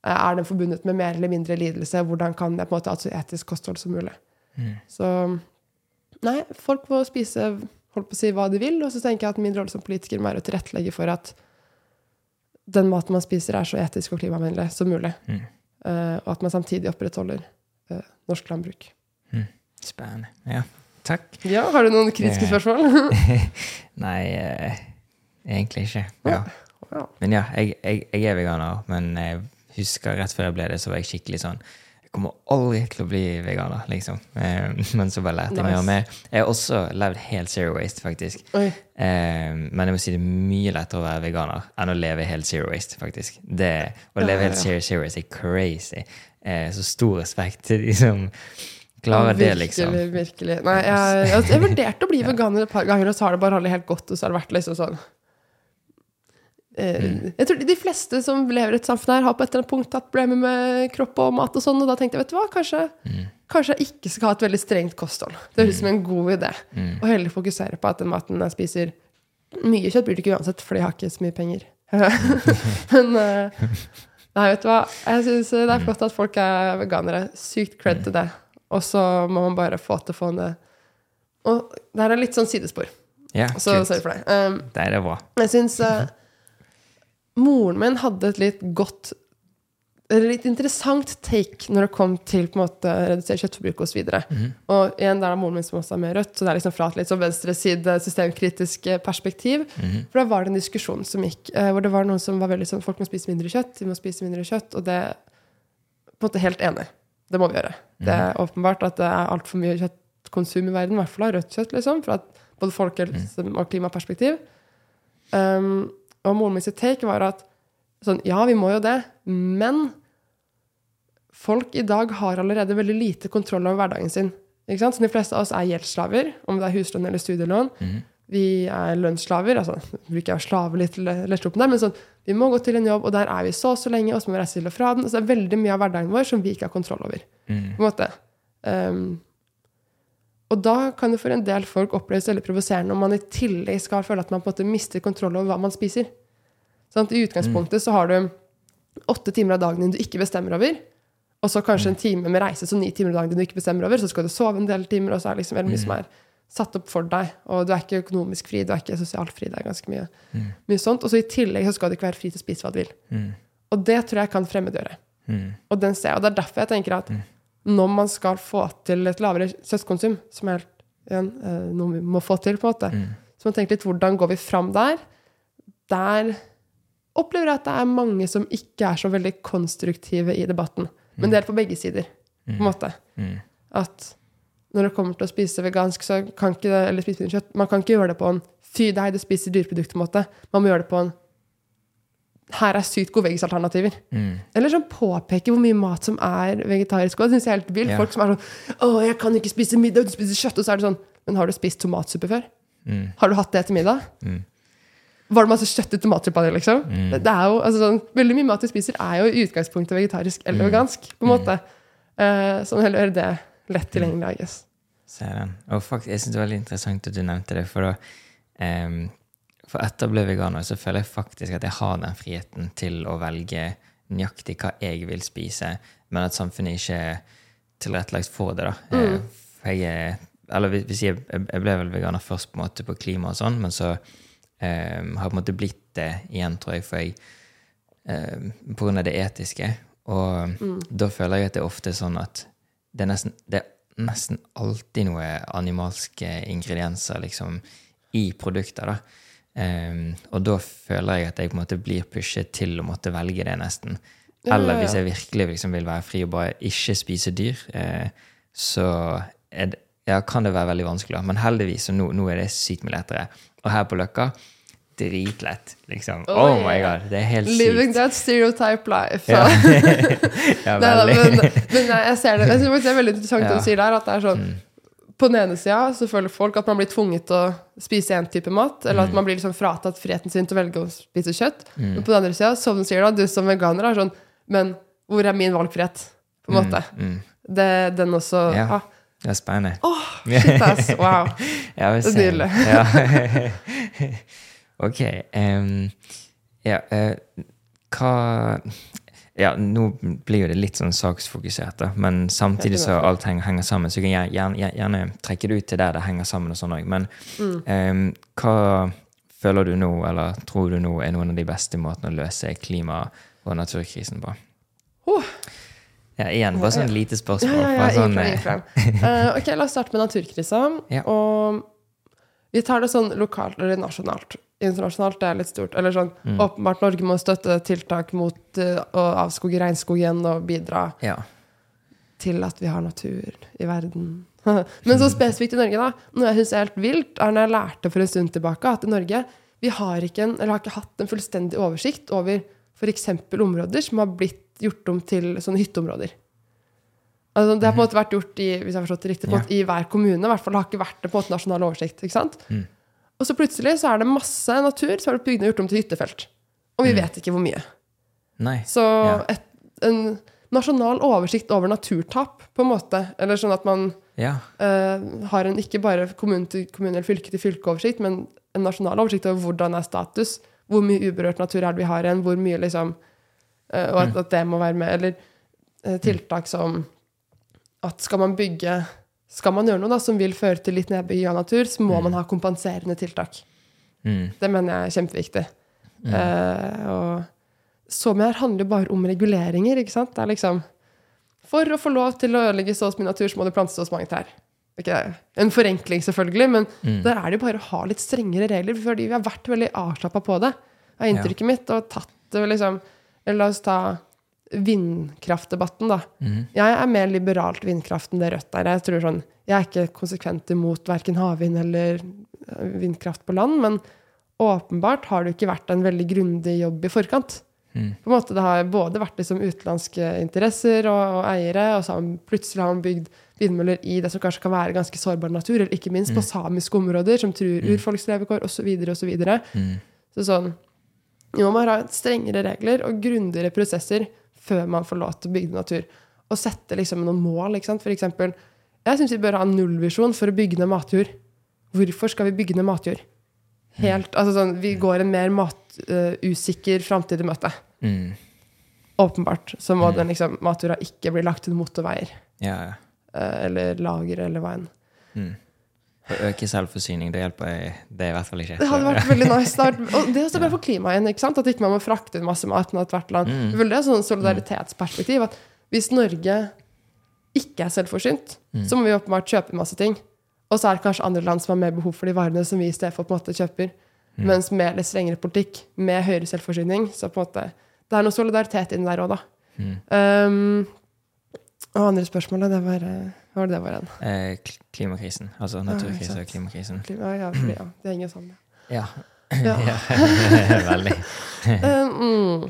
Er den forbundet med mer eller mindre lidelse? Hvordan kan jeg på en måte ha et så etisk kosthold som mulig? Så nei, folk må spise holdt på å si hva de vil. Og så tenker jeg at min rolle som politiker må være å tilrettelegge for at den maten man spiser, er så etisk og klimavennlig som mulig. Mm. Uh, og at man samtidig opprettholder uh, norsk landbruk. Spennende. Ja, takk. Ja, Har du noen kritiske spørsmål? Nei, eh, egentlig ikke. Ja. Men ja, jeg, jeg, jeg er veganer, men jeg husker rett før jeg ble det, så var jeg skikkelig sånn Jeg kommer aldri til å bli veganer, liksom. Eh, men så bare lærte jeg mer og mer. Jeg har også levd helt zero waste, faktisk. Oi. Eh, men jeg må si det er mye lettere å være veganer enn å leve helt zero waste, faktisk. Det, å Ja, leve ja, helt zero, zero waste er crazy. Eh, så stor respekt til de som klarer det, liksom. Virkelig, virkelig. Nei, jeg, jeg, jeg vurderte å bli veganer et par ganger, og så har det bare aldri helt gått, og så har det vært liksom sånn eh, Mm. Jeg tror de fleste som lever i et samfunn her, har på et eller annet punkt hatt problemer med kropp og mat og sånn, og da tenkte jeg, vet du hva, kanskje, Mm. kanskje jeg ikke skal ha et veldig strengt kosthold. Det høres ut som en god idé. Mm. Og heller fokusere på at den maten jeg spiser Mye kjøtt blir det ikke uansett, fordi jeg har ikke så mye penger. Men eh, Nei, vet du hva. Jeg syns det er flott at folk er veganere. Sykt cred til det. Og så må man bare få til å få ned Og det her er litt sånn sidespor, Ja, så sorry for det. Um, Der er bra. jeg syns uh, moren min hadde et litt godt eller litt interessant take når det kom til på en måte redusert kjøttforbruk osv. Mhm. Og igjen, der er moren min som også er med Rødt, så det er liksom fra et litt sånn venstreside systemkritisk eh, perspektiv. Mhm. For da var det en diskusjon som gikk, eh, hvor det var noen som var veldig sånn folk må spise mindre kjøtt, de må spise mindre kjøtt, og det på en måte helt enig. Det må vi gjøre. Det er åpenbart at det er altfor mye kjøttkonsum i verden, i hvert fall av rødt kjøtt, liksom, fra både folkehelse- og klimaperspektiv. Um, og moren min sitt take var at sånn, ja, vi må jo det, men folk i dag har allerede veldig lite kontroll over hverdagen sin. Ikke sant? Så de fleste av oss er gjeldsslaver, om det er huslån eller studielån. Mm. Vi er lønnsslaver. altså bruker jeg å slave litt lett opp der, men sånn, vi må gå til en jobb, og der er vi så og så lenge, og så må vi reise til og fra den. Så det er veldig mye av hverdagen vår som vi ikke har kontroll over. Mm. på en måte. Um, og da kan det for en del folk oppleves veldig provoserende om man i tillegg skal føle at man på en måte mister kontroll over hva man spiser. Sånn, I utgangspunktet så har du åtte timer av dagen din du ikke bestemmer over, og så kanskje en time med reise, så ni timer av dagen din du ikke bestemmer over, så skal du sove en del timer, og så er det liksom veldig mye som er satt opp for deg, og du er ikke økonomisk fri, du er ikke sosialt fri, det er ganske mye, mye sånt. Og så i tillegg så skal du ikke være fri til å spise hva du vil. Mm. Og det tror jeg kan fremmedgjøre. Mm. Og den ser jeg, og det er derfor jeg tenker at når man skal få til et lavere kjøttkonsum, som er igjen, eh, noe vi må få til, på en måte, Mm. så man tenker litt hvordan går vi fram der? Der opplever jeg at det er mange som ikke er så veldig konstruktive i debatten. Men det er på begge sider, på en måte. Mm. At når det kommer til å spise vegansk, så kan ikke det, eller spise kjøtt, man kan ikke gjøre det på en fy deg, du spiser dyreprodukter-måte. Man må gjøre det på en her er sykt gode veggisalternativer. Mm. Eller sånn påpeke hvor mye mat som er vegetarisk. Og det synes jeg er helt vilt. Yeah. Folk som er sånn 'Å, jeg kan ikke spise middag uten å spise kjøtt.' Og så er det sånn Men har du spist tomatsuppe før? Mm. Har du hatt det til middag? Mm. Var det masse kjøtt i tomatsuppe av det, liksom? Mm. Det, det er jo, altså sånn, Veldig mye mat vi spiser, er jo i utgangspunktet vegetarisk eller Mm. vegansk. på en måte. Eh, sånn heller gjøre det lett tilgjengelig, I guess. Ser den. Og faktisk, jeg synes det var veldig interessant at du nevnte det, for da em, For etter å bli veganer så føler jeg faktisk at jeg har den friheten til å velge nøyaktig hva jeg vil spise, men at samfunnet ikke er tilrettelagt for det, da. Mm. For jeg er Eller hvis- jeg, jeg ble vel veganer først på en måte på klima og sånn, men så em, har jeg på en måte blitt det igjen, tror jeg, for jeg um, på grunn av det etiske. Og da føler jeg at det er ofte sånn at det er nesten, det er nesten alltid noe animalske ingredienser liksom, i produkter. da. Um, og da føler jeg at jeg på en måte blir pushet til å måtte velge det, nesten. Eller ja, ja. hvis jeg virkelig liksom vil være fri og bare ikke spise dyr, eh, så det, ja, kan det være veldig vanskelig. Men heldigvis, så nå, nå er det sykt mye lettere. Og her på Løkka dritlett, liksom. Oh, Oh, my yeah. god, det er helt Living sykt. that stereotype life. Ja, ja Nei, veldig. men, men jeg ser det. Jeg synes det er veldig interessant Ja. Mm. du sier der. At det er sånn På den ene sida så føler folk at man blir tvunget til å spise én type mat, eller Mm. at man blir liksom fratatt friheten sin til å velge å spise kjøtt. Men på den andre sida, som du sier da, du som veganer er sånn Men hvor er min valgfrihet? På en måte. Mm, Det, den også Ja. ah, det er spennende. Åh, shit, ass. Wow. Ja, Det er nydelig. Ja. ok. Um, ja, uh, hva ja, Nå blir jo det litt sånn saksfokusert, da, men samtidig så alt henger, henger sammen. Så jeg kan gjerne, gjerne, gjerne trekke det ut til der det henger sammen. og sånn også. Men em, hva føler du nå, eller tror du nå, er noen av de beste måtene å løse klima- og naturkrisen på? Oh. Ja, igjen, bare sånn lite spørsmål. ja, ja, sånn. Eh, ok, la oss starte med naturkrisa. Og vi tar det sånn lokalt eller nasjonalt. Internasjonalt det er litt stort. Eller sånn, Mm. Åpenbart Norge må støtte tiltak mot uh, å avskoge regnskog igjen og bidra ja. til at vi har natur i verden. Men så spesifikt i Norge, da. Noe jeg syns er helt vilt, er når jeg lærte for en stund tilbake at i Norge vi har ikke, en, eller har ikke hatt en fullstendig oversikt over f.eks. områder som har blitt gjort om til sånne hytteområder. Altså, det har på en måte vært gjort i, hvis jeg har forstått det riktig, måte, i hver kommune. I hvert fall har ikke vært det på en måte nasjonal oversikt. ikke sant? Mm. Og så plutselig så er det masse natur som har bygd og gjort om til hyttefelt. Og vi vet ikke hvor mye. Nei. Så Ja. et, en nasjonal oversikt over naturtap, på en måte. Eller sånn at man Ja. uh, har en ikke bare kommune til kommune eller fylke til fylke-oversikt, men en nasjonal oversikt over hvordan er status, hvor mye uberørt natur er det vi har igjen, hvor mye liksom uh, Og at, at det må være med. Eller uh, tiltak som at skal man bygge Skal man gjøre noe da, som vil føre til litt nedbygging av natur, så må man ha kompenserende tiltak. Mm. Det mener jeg er kjempeviktig. Eh, og så mye her handler bare om reguleringer, ikke sant? Det er liksom For å få lov til å ødelegge så mye natur, så må det plantes så mange trær. Ikke en forenkling, selvfølgelig, men Mm. der er det jo bare å ha litt strengere regler, fordi vi har vært veldig avslappa på det. er inntrykket mitt. Og tatt det liksom eller La oss ta vindkraftdebatten, da. Mm. Jeg er mer liberalt vindkraft enn det Rødt er. Jeg tror sånn, jeg er ikke konsekvent imot verken havvind eller eh, vindkraft på land, men åpenbart har det ikke vært en veldig grundig jobb i forkant. Mm. På en måte Det har både vært liksom utenlandske interesser og, og eiere, og så har man, plutselig har man bygd vindmøller i det som kanskje kan være ganske sårbar natur, eller ikke minst på samiske områder som truer urfolks levekår, osv. osv. Så. Mm. så sånn Jo, man har strengere regler og grundigere prosesser før man får lov til å bygge natur. Og sette liksom noen mål. ikke sant? For eksempel, jeg syns vi bør ha en nullvisjon for å bygge ned matjord. Hvorfor skal vi bygge ned matjord? Helt, altså sånn, Vi går en mer matusikker framtid i møte. Mm. Åpenbart. Så må den liksom, matjorda ikke bli lagt til motorveier. Ja, ja. Uh, Eller lager, eller enn. Mm. Å øke selvforsyning, det hjelper jeg- det er i hvert fall ikke. Det hadde vært veldig nice. Det og det er også bare for klimaet igjen. ikke sant? At ikke man må frakte masse mat til hvert land. Mm. Det er sånn solidaritetsperspektiv. at Hvis Norge ikke er selvforsynt, Mm. så må vi åpenbart kjøpe masse ting. Og så er det kanskje andre land som har mer behov for de varene som vi i stedet for på en måte kjøper. Mm. Mens med litt strengere politikk, med høyere selvforsyning, så på en måte Det er noe solidaritet inni der òg, da. Mm. Um, og andre spørsmålet, det var eh, Hva var det det var igjen? Eh, klimakrisen. Altså naturkrisen ja, og klimakrisen. Klima, ja, fordi, ja, det henger sammen. Ja. Ja. ja. Veldig. um, mm.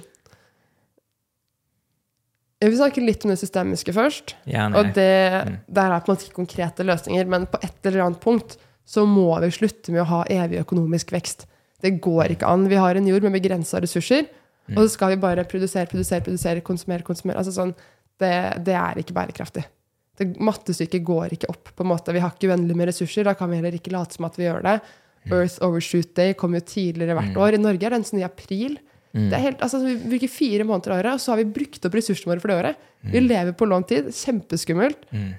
Jeg vil snakke litt om det systemiske først. Ja, Og det, Mm. der er på en måte ikke konkrete løsninger, men på et eller annet punkt så må vi slutte med å ha evig økonomisk vekst. Det går ikke an. Vi har en jord med begrensa ressurser, og så skal vi bare produsere, produsere, produsere, konsumere, konsumere. Altså sånn, det, det er ikke bærekraftig. Det Mattestykket går ikke opp. på en måte. Vi har ikke uendelig med ressurser, da kan vi heller ikke late som at vi gjør det. Earth Overshoot Day kommer jo tidligere hvert år. I Norge er den sånn i april. Mm. Det er helt, altså, vi bruker fire måneder av året, og så har vi brukt opp ressursene våre for det året. Vi lever på lånt tid. Kjempeskummelt. Mm.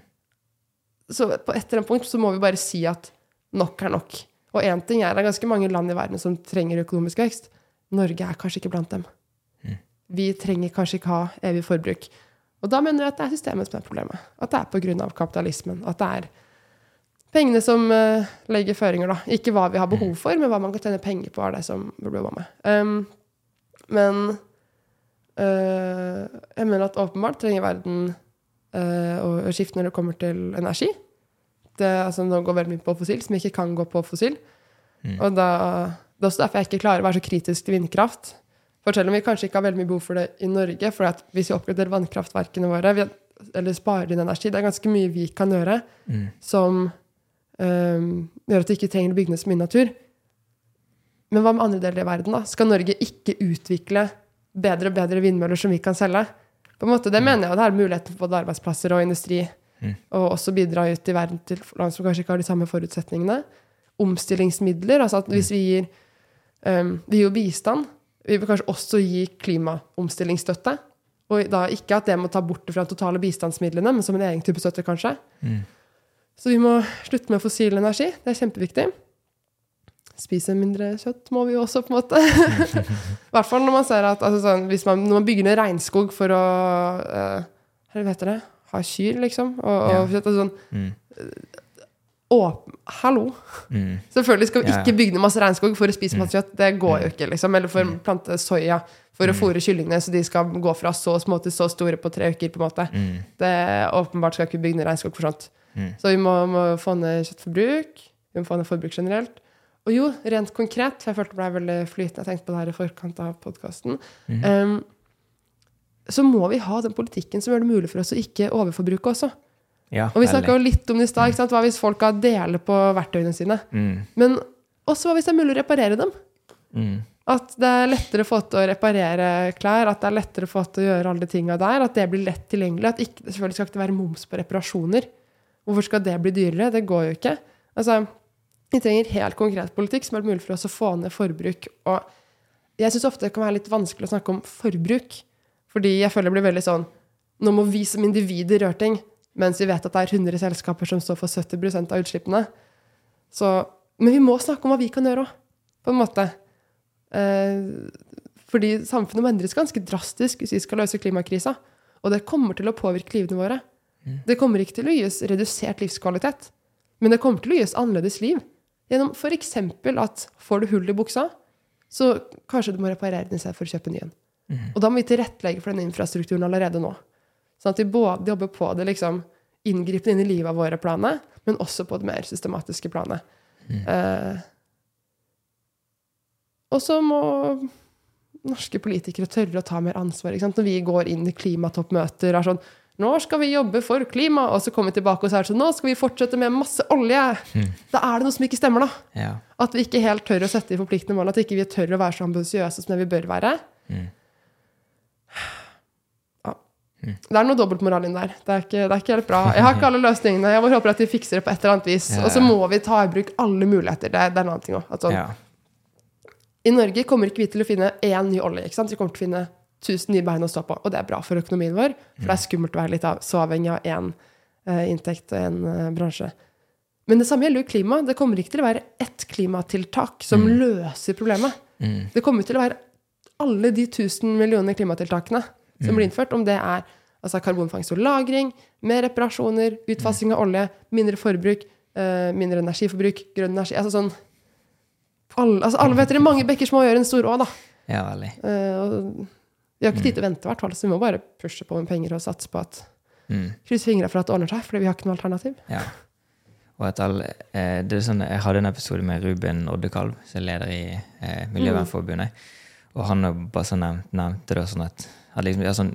Så på et eller annet punkt så må vi bare si at nok er nok. Og én ting er det er ganske mange land i verden som trenger økonomisk vekst. Norge er kanskje ikke blant dem. Vi trenger kanskje ikke ha evig forbruk. Og da mener jeg at det er systemet som er problemet. At det er pga. kapitalismen. At det er pengene som uh, legger føringer, da. Ikke hva vi har behov for, men hva man kan tjene penger på, er det som burde jobbe med. Um, men uh, jeg mener at åpenbart trenger verden uh, å å skifte når det kommer til energi. Det, altså, nå går veldig mye på fossil, som ikke kan gå på fossil. Og da, det er også derfor jeg ikke klarer å være så kritisk til vindkraft. For selv om vi kanskje ikke har veldig mye behov for det i Norge, for hvis vi oppgraderer vannkraftverkene våre, vi, eller sparer inn energi, det er ganske mye vi kan gjøre Mm. som um, gjør at vi ikke trenger å bygge ned så mye natur. Men hva med andre deler i verden, da? Skal Norge ikke utvikle bedre og bedre vindmøller som vi kan selge? På en måte, Det mener jeg, og det er muligheten for både arbeidsplasser og industri. Mm. Og også bidra ut i verden til land som kanskje ikke har de samme forutsetningene. Omstillingsmidler. altså at Hvis vi gir, um, vi gir jo bistand, vi vil kanskje også gi klimaomstillingsstøtte. Og da ikke at det må ta bort fra de totale bistandsmidlene, men som en egen type støtte, kanskje. Mm. Så vi må slutte med fossil energi. Det er kjempeviktig. Spise mindre kjøtt må vi jo også, på en måte. I hvert fall når man ser at altså sånn, man, Når man bygger ned regnskog for å uh, Hva heter det? Ha kyr, liksom. Og, og Ja. altså sånn, Mm. Åp, Hallo! Mm. Selvfølgelig skal vi ikke bygge ned masse regnskog for å spise masse kjøtt. Det går jo ikke, liksom. Eller for å Mm. plante soya for å fôre kyllingene, så de skal gå fra så små til så store på tre uker. på en måte. Mm. Det Åpenbart skal ikke bygge ned regnskog for sånt. Mm. Så vi må, må få ned kjøttforbruk. Vi må få ned forbruk generelt. Og jo, rent konkret, for jeg følte det ble veldig flytende, jeg tenkte på det her i forkant av podkasten, um, så må vi ha den politikken som gjør det mulig for oss å ikke overforbruke også. Ja, Og vi snakka jo litt om det i stad. Hva hvis folk deler på verktøyene sine? Mm. Men også hva hvis det er mulig å reparere dem? Mm. At det er lettere å få til å reparere klær, at det er lettere å få til å gjøre alle de tinga der. At det blir lett tilgjengelig. At ikke, selvfølgelig skal ikke være moms på reparasjoner. Hvorfor skal det bli dyrere? Det går jo ikke. Altså, vi trenger helt konkret politikk som er mulig for oss å få ned forbruk. Og jeg syns ofte det kan være litt vanskelig å snakke om forbruk. Fordi jeg føler det blir veldig sånn Nå må vi som individer gjøre ting, mens vi vet at det er 100 selskaper som står for 70% av utslippene. Så, men vi må snakke om hva vi kan gjøre òg, på en måte. Eh, fordi samfunnet må endres ganske drastisk hvis vi skal løse klimakrisa. Og det kommer til å påvirke livene våre. Det kommer ikke til å gi oss redusert livskvalitet, men det kommer til å gi oss annerledes liv. Gjennom f.eks. at får du hull i buksa, så kanskje du må reparere den istedenfor for å kjøpe ny en. Og da må vi tilrettelegge for den infrastrukturen allerede nå. Sånn at vi både jobber på det liksom inngripende inn i livet av våre planet, men også på det mer systematiske planet. Eh, og så må norske politikere tørre å ta mer ansvar. Ikke? Når vi går inn i klimatoppmøter er sånn Nå skal vi jobbe for klima, og så kommer vi tilbake og så er det sånn Nå skal vi fortsette med masse olje. Da er det noe som ikke stemmer, da. Ja. At vi ikke helt tør å sette i forpliktende mål. At ikke vi tør å være så ambisiøse som det vi bør være. Mm. Ja. Det er noe dobbeltmoral inn der. Det er, ikke, det er ikke helt bra. Jeg har ikke alle løsningene. Jeg bare håper at de fikser det på et eller annet vis. Ja, Og så må vi ta i bruk alle muligheter. Det, det er en annen ting òg. Sånn, ja. I Norge kommer ikke vi til å finne én ny olje. ikke sant? Vi kommer til å finne 1000 nye bein å stå på. Og det er bra for økonomien vår, for det er skummelt å være litt av, så avhengig av én uh, inntekt og én uh, bransje. Men det samme gjelder jo klima. Det kommer ikke til å være ett klimatiltak som løser problemet. Mm. Det kommer til å være alle de 1000 millioner klimatiltakene som blir innført, om det er altså karbonfangst og -lagring, mer reparasjoner, utfasing av olje, mindre forbruk, uh, mindre energiforbruk, grønn energi altså sånn alle, altså alle vet dere, mange bekker små gjør en stor å, da. ja, veldig. Uh, og vi har ikke tid til å vente, i hvert fall, så vi må bare pushe på med penger og satse på at Mm. Krysse fingra for at det ordner seg, fordi vi har ikke noe alternativ. Ja. Og at alle, eh, det er sånn, Jeg hadde en episode med Ruben Oddekalv, som er leder i eh, Miljøvernforbundet. Og han har bare så nevnt, nevnte det sånn at, at liksom, ja, sånn,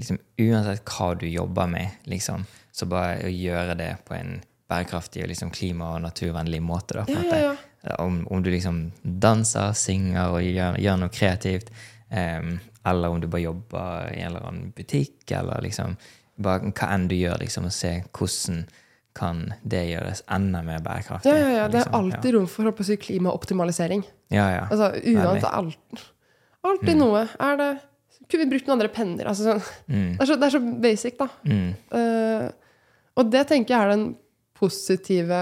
liksom, uansett hva du jobber med, liksom, så bare å gjøre det på en bærekraftig og liksom klima- og naturvennlig måte. Da, Ja, ja. Om, om du liksom danser, synger og gjør, gjør noe kreativt, um, eller om du bare jobber i en eller annen butikk, eller liksom bare hva enn du gjør, liksom, og se hvordan kan det gjøres enda mer bærekraftig. Ja, ja, ja. Det er liksom. alltid rom for å si, klimaoptimalisering. Ja, ja. Altså, uansett alt, Alltid noe. Er det Kunne vi brukt noen andre penner? Altså, sånn. Mm, det, er så, det er så basic, da. mm, Eh, og det tenker jeg er den positive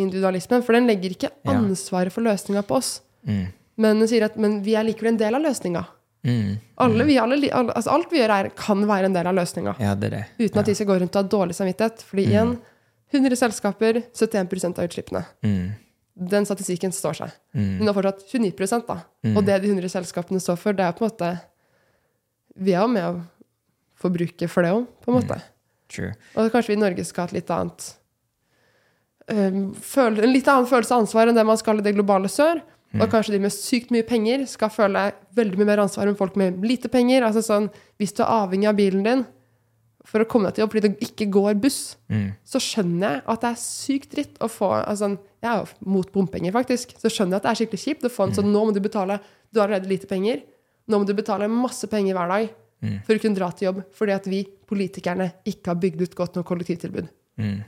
individualismen. For den legger ikke Ja. ansvaret for løsninga på oss. mm, Men den sier at men vi er likevel en del av løsninga. mm. Alle, vi, alle, alle, altså alt vi gjør, er, kan være en del av løsninga. Ja. Uten at de skal gå rundt og ha dårlig samvittighet. Fordi igjen, 100 selskaper, 71 av utslippene. Mm, Den statistikken står seg. mm, Men det er fortsatt 29 da. Og det de 100 selskapene står for, det er på en måte Vi er jo med å forbruke for det òg, på en måte. true. Og kanskje vi i Norge skal ha et litt annet føle, En litt annen følelse av ansvar enn det man skal i det globale sør. Og kanskje de med sykt mye penger skal føle veldig mye mer ansvar enn folk med lite penger. Altså sånn, Hvis du er avhengig av bilen din for å komme deg til jobb fordi det ikke går buss, Mm, så skjønner jeg at det er sykt dritt å få altså, Jeg er jo mot bompenger, faktisk. Så skjønner jeg at det er skikkelig kjipt å få en sånn Nå må du betale Du har allerede lite penger. Nå må du betale masse penger hver dag Mm. for å kunne dra til jobb fordi at vi politikerne ikke har bygd ut godt nok kollektivtilbud. mm,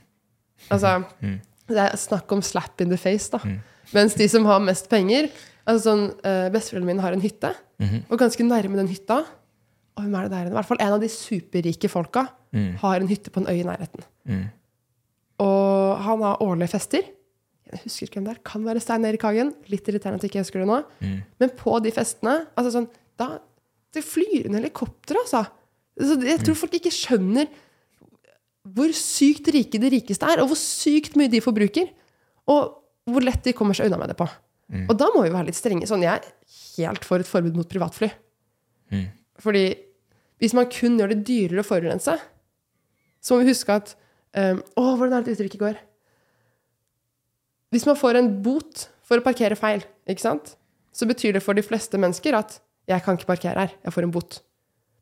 Altså, Mm. Det er snakk om slap in the face, da. Mens de som har mest penger altså sånn, uh, Besteforeldrene mine har en hytte, Mhm. og ganske nærme den hytta og hvem er det der? I hvert fall en av de superrike folka Mm. har en hytte på en øy i nærheten. Mm. Og han har årlige fester. Jeg husker ikke hvem det er. Kan være Stein Erik Hagen. Litt irriterende at jeg ikke husker det nå. Mm. Men på de festene altså sånn, da, Det flyr en helikopter, altså. Så jeg tror folk ikke skjønner hvor sykt rike de rikeste er, og hvor sykt mye de forbruker. Og hvor lett de kommer seg unna med det på. Mm. Og da må vi være litt strenge. Sånn, jeg er helt for et forbud mot privatfly. Mm. Fordi hvis man kun gjør det dyrere å forurense, så må vi huske at um, Å, hvordan er det uttrykket går? Hvis man får en bot for å parkere feil, ikke sant? så betyr det for de fleste mennesker at 'jeg kan ikke parkere her, jeg får en bot'.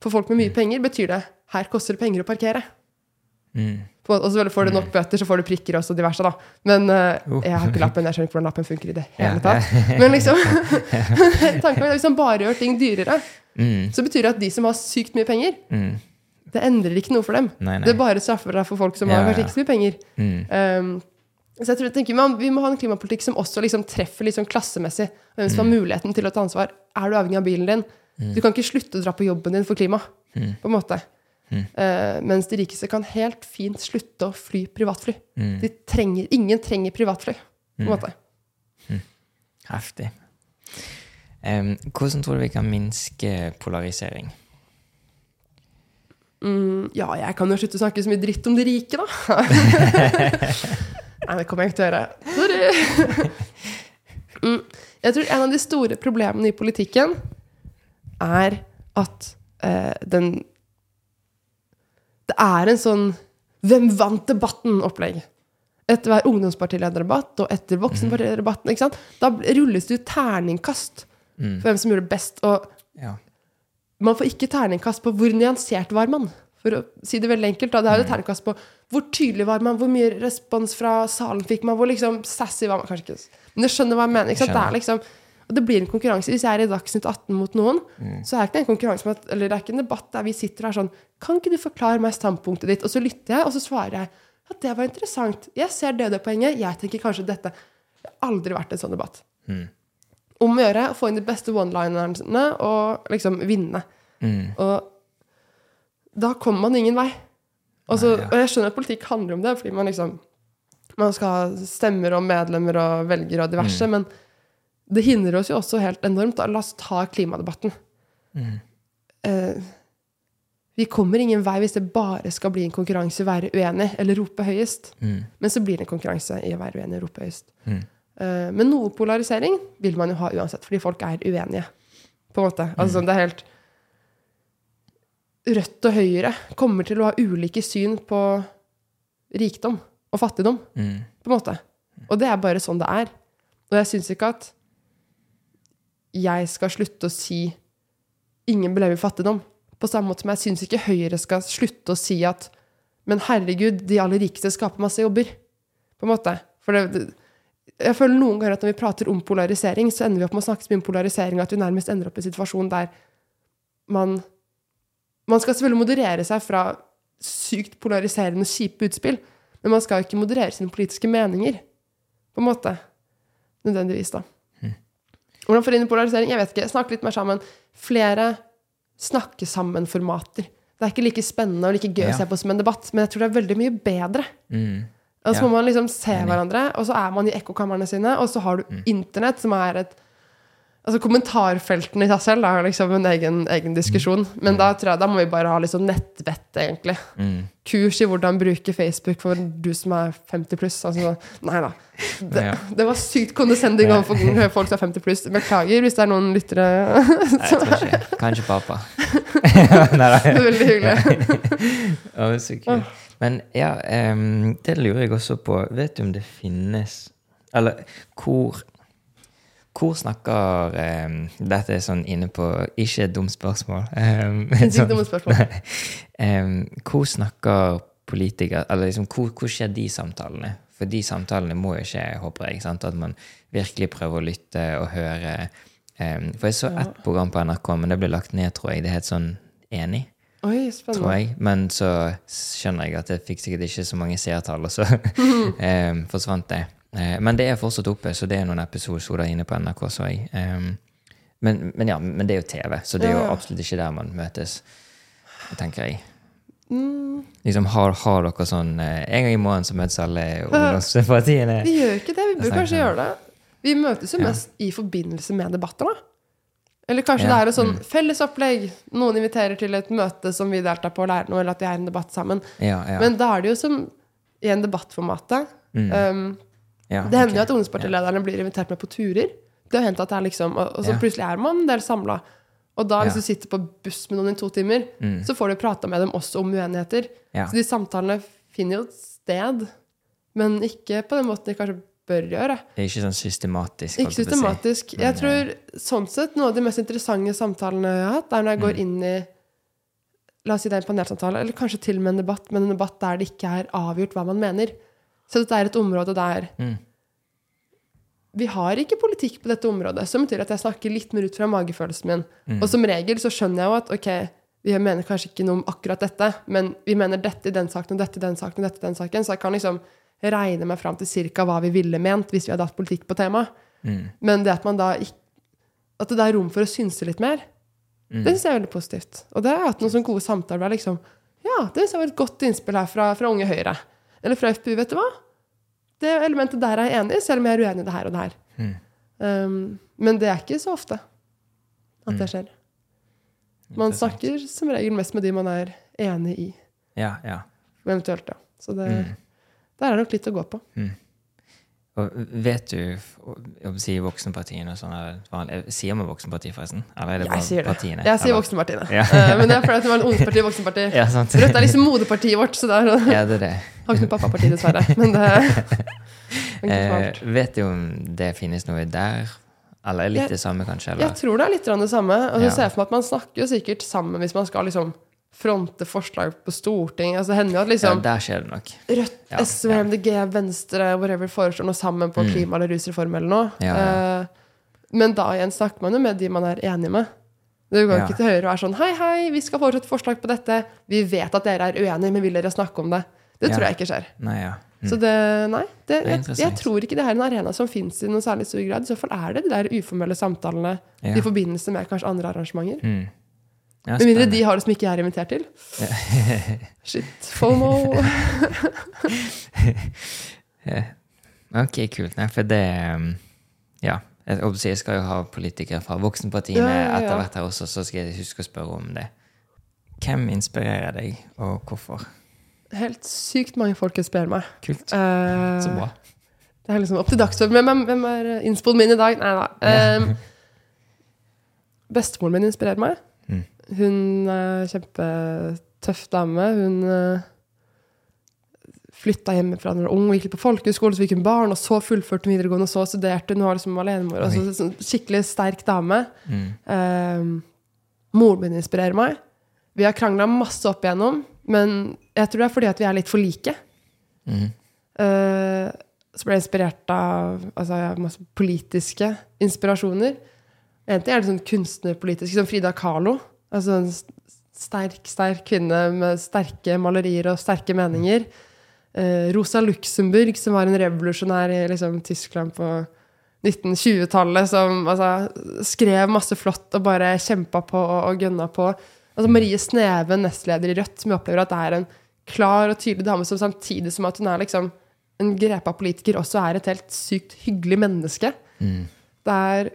For folk med mye penger betyr det 'her koster det penger å parkere'. Mm. Og så får du nok bøter, så får du prikker også diverse, da. Men Oh. jeg har ikke lappen, jeg skjønner ikke hvordan lappen funker i det hele tatt. Men liksom Tanken er at hvis man bare gjør ting dyrere, Mm. så betyr det at de som har sykt mye penger, Mm. det endrer ikke noe for dem. Nei, nei. Det bare straffer deg for folk som Ja, har kanskje ikke så mye penger. Mm. Um, så jeg tror, tenker man, Vi må ha en klimapolitikk som også liksom treffer sånn klassemessig. Hvem som har muligheten til å ta ansvar. Er du avhengig av bilen din? Du kan ikke slutte å dra på jobben din for klima. Mm. på en måte. Eh, mens de rikeste kan helt fint slutte å fly privatfly. Mm. De trenger, ingen trenger privatfly. på en måte. Heftig. Um, hvordan tror du vi kan minske polarisering? Mm, ja, jeg kan jo slutte å snakke så mye dritt om de rike, da. Nei, det kommer jeg ikke til å gjøre. Sorry. mm, jeg tror en av de store problemene i politikken er at eh, den Det er en sånn 'Hvem vant debatten?'-opplegg. Etter hver ungdomspartilederdebatt og etter voksenpartilederdebatten. ikke sant? Da rulles det ut terningkast Mm. for hvem som gjorde det best. Og Ja. man får ikke terningkast på hvor nyansert var man. For å si det veldig enkelt, da. Det er jo et terningkast på hvor tydelig var man, hvor mye respons fra salen fikk man, hvor liksom sassy var man. Kanskje ikke, men du skjønner hva jeg mener. Ikke sant? Det er liksom, og det blir en konkurranse. Hvis jeg er i Dagsnytt 18 mot noen, så er det ikke en konkurranse med at, eller det er ikke en debatt der vi sitter og er sånn Kan ikke du forklare meg standpunktet ditt? Og så lytter jeg, og så svarer jeg ja, det var interessant. Jeg ser det og det poenget. Jeg tenker kanskje dette. Det har aldri vært en sånn debatt. Mm. Om å gjøre å få inn de beste one-linerne og liksom vinne. Mm. Og da kommer man ingen vei. Og, så, Nei, ja. og jeg skjønner at politikk handler om det, fordi man liksom Man skal ha stemmer og medlemmer og velgere og diverse, Mm. men det hindrer oss jo også helt enormt. Da. La oss ta klimadebatten. Mm. Eh, vi kommer ingen vei hvis det bare skal bli en konkurranse i å være uenig eller rope høyest. Mm. Men så blir det en konkurranse i å være uenig og rope høyest. Mm. Eh, men noe polarisering vil man jo ha uansett, fordi folk er uenige. På en måte. Altså, Mm. det er helt Rødt og Høyre kommer til å ha ulike syn på rikdom og fattigdom, Mm. på en måte. Og det er bare sånn det er. Og jeg syns ikke at jeg skal slutte å si 'ingen belever fattigdom'. På samme måte som jeg syns ikke Høyre skal slutte å si at 'men herregud, de aller rikeste skaper masse jobber'. På en måte. For det, det, jeg føler noen ganger at når vi prater om polarisering, så ender vi opp med å snakke så mye om polarisering at vi nærmest ender opp i en situasjon der man Man skal selvfølgelig moderere seg fra sykt polariserende, kjipe utspill, men man skal ikke moderere sine politiske meninger. På en måte. Nødvendigvis, da. Hvordan forhindre polarisering? Jeg vet ikke. Snakke litt mer sammen. Flere snakke sammen-formater. Det er ikke like spennende og like gøy Ja. å se på som en debatt, men jeg tror det er veldig mye bedre. Mm. Og så Ja. må man liksom se hverandre, og så er man i ekkokamrene sine, og så har du Mm. internett, som er et Altså kommentarfeltene i seg selv er liksom en egen, egen diskusjon. Men da tror jeg da må vi bare ha litt sånn nettvett, egentlig. Mm. Kurs i hvordan bruke Facebook for du som er 50 pluss. Altså, nei da. Det, Ja. det var sykt condescending overfor folk som er 50 pluss. Beklager hvis det er noen lyttere. Nei, jeg tror ikke. Kanskje pappa. Nei, nei. Det veldig hyggelig. Å, så kult. Men ja, um, det lurer jeg også på. Vet du om det finnes Eller hvor hvor snakker um, Dette er sånn inne på Ikke et dumt spørsmål. Um, dumt spørsmål. um, hvor snakker politikere Eller liksom, hvor, hvor skjer de samtalene? For de samtalene må jo skje, håper jeg. Sant? At man virkelig prøver å lytte og høre. Um, for jeg så Ja. ett program på NRK, men det ble lagt ned, tror jeg. Det het sånn Enig Oi, tror jeg. Men så skjønner jeg at det fikk sikkert ikke så mange seertall, og så um, forsvant det. Eh, men det er fortsatt oppe, så det er noen episoder inne på NRK, så jeg. Eh, Men, men ja, men det er jo TV, så det er jo Ja, ja. absolutt ikke der man møtes, tenker jeg. Mm, Liksom, har, har dere sånn eh, En gang i måneden så møtes alle ungdomspartiene? vi gjør ikke det. Vi bør kanskje gjøre det. Vi møtes jo Ja. mest i forbindelse med debatter, da. Eller kanskje Ja, det er et sånn mm. felles opplegg. Noen inviterer til et møte som vi deltar på og lærer noe, eller at vi er i en debatt sammen. Ja, ja. Men da er det jo som i en debattformatet. Mm. Um, ja, det hender jo okay. at ungdomspartilederne blir invitert med på turer. Det har hendt at det er liksom, og, så plutselig er man en del samla. Og da, hvis du sitter på buss med noen i to timer, Mm. så får du prata med dem også om uenigheter. Så de samtalene finner jo et sted, men ikke på den måten de kanskje bør gjøre. Det er ikke sånn systematisk. Ikke å si. systematisk. Men, Jeg tror sånn sett noen av de mest interessante samtalene jeg har hatt, er når jeg går Mm. inn i La oss si det er en panelsamtale, eller kanskje til og med en debatt, men en debatt der det ikke er avgjort hva man mener. Så dette er et område der Mm. vi har ikke politikk på dette området, som betyr at jeg snakker litt mer ut fra magefølelsen min. Mm. Og som regel så skjønner jeg jo at ok, vi mener kanskje ikke noe om akkurat dette, men vi mener dette i den saken og dette i den saken og dette i den saken, så jeg kan liksom regne meg fram til cirka hva vi ville ment hvis vi hadde hatt politikk på temaet. Mm. Men det at man da ikke At det er rom for å synse litt mer, Mm. det syns jeg er veldig positivt. Og det har jeg hatt noen sånne gode samtaler der liksom Ja, det syns jeg var et godt innspill her fra, fra Unge Høyre. Eller fra FPU, vet du hva? Det elementet der er jeg enig i, selv om jeg er uenig i det her og det her. Mm. Um, men det er ikke så ofte at det skjer. Man snakker som regel mest med de man er enig i, Ja, ja. eventuelt, ja. Så det, Mm. der er nok litt å gå på. Og vet du om vil si voksenpartiene og sånn vanlig- Sier man voksenparti, forresten? Eller er det bare Jeg sier det. partiene? Jeg sier Eller- voksenpartiene. Ja. Eh, men det er fordi det var en ungdomsparti, voksenparti. Ja. Rødt er liksom moderpartiet vårt, så det er, Ja, det er det. har ikke noe pappaparti, dessverre. Men det er Eh, vet du om det finnes noe der? Eller litt Jeg- det samme, kanskje? Jeg tror det er litt det samme. Og så ser jeg for meg at man snakker jo sikkert sammen hvis man skal liksom fronte forslag på Stortinget. Altså, det hender jo at Ja, liksom der skjer det nok. Rødt, Ja, SV, ja. MDG, Venstre, whatever, foreslår noe sammen på Mm. klima- eller rusreform eller noe. Ja, ja. Eh, men da igjen snakker man jo med de man er enig med. Du går Ja. ikke til Høyre og er sånn Hei, hei, vi skal foreslå et forslag på dette. Vi vet at dere er uenige, men vil dere snakke om det? Det Ja. tror jeg ikke skjer. Nei, ja. Mm. Så det, nei, det, Det jeg, jeg tror ikke det er en arena som fins i noen særlig stor grad. I så fall er det de der uformelle samtalene Ja. i forbindelse med kanskje andre arrangementer. Mm. Ja, Med mindre de har det som ikke jeg er invitert til. Shit. FOMO. Ok, kult. Nei, for det um, Ja. Jeg, skal jo ha politikere fra voksenpartiene Ja, ja, etter hvert her også, så skal jeg huske å spørre om det. Hvem inspirerer deg, og hvorfor? Helt sykt mange folk inspirerer meg. Kult. Uh, Så bra. Det er liksom opp til dagsordenen. Hvem, hvem er innspoen min i dag? Nei da. Ja. Um, Bestemoren min inspirerer meg. Hun er kjempetøff dame. Hun uh, flytta hjemmefra da hun var ung og gikk litt på folkehøyskole, så fikk hun barn, og så fullførte hun videregående, og så studerte hun. Hun var liksom alenemor. Altså, sånn skikkelig sterk dame. Mm. Um, moren min inspirerer meg. Vi har krangla masse opp igjennom, men jeg tror det er fordi at vi er litt for like. Mm. Uh, så ble jeg inspirert av altså, masse politiske inspirasjoner. En ting er det sånn kunstnerpolitiske, som Frida Kahlo. Altså en sterk, sterk kvinne med sterke malerier og sterke meninger. Eh, Rosa Luxemburg, som var en revolusjonær i liksom, Tyskland på 1920-tallet, som altså, skrev masse flott og bare kjempa på og, og gønna på. Altså Marie Sneve, nestleder i Rødt, som jeg opplever at det er en klar og tydelig dame som samtidig som at hun er liksom en grepa politiker, også er et helt sykt hyggelig menneske. Mm. Det er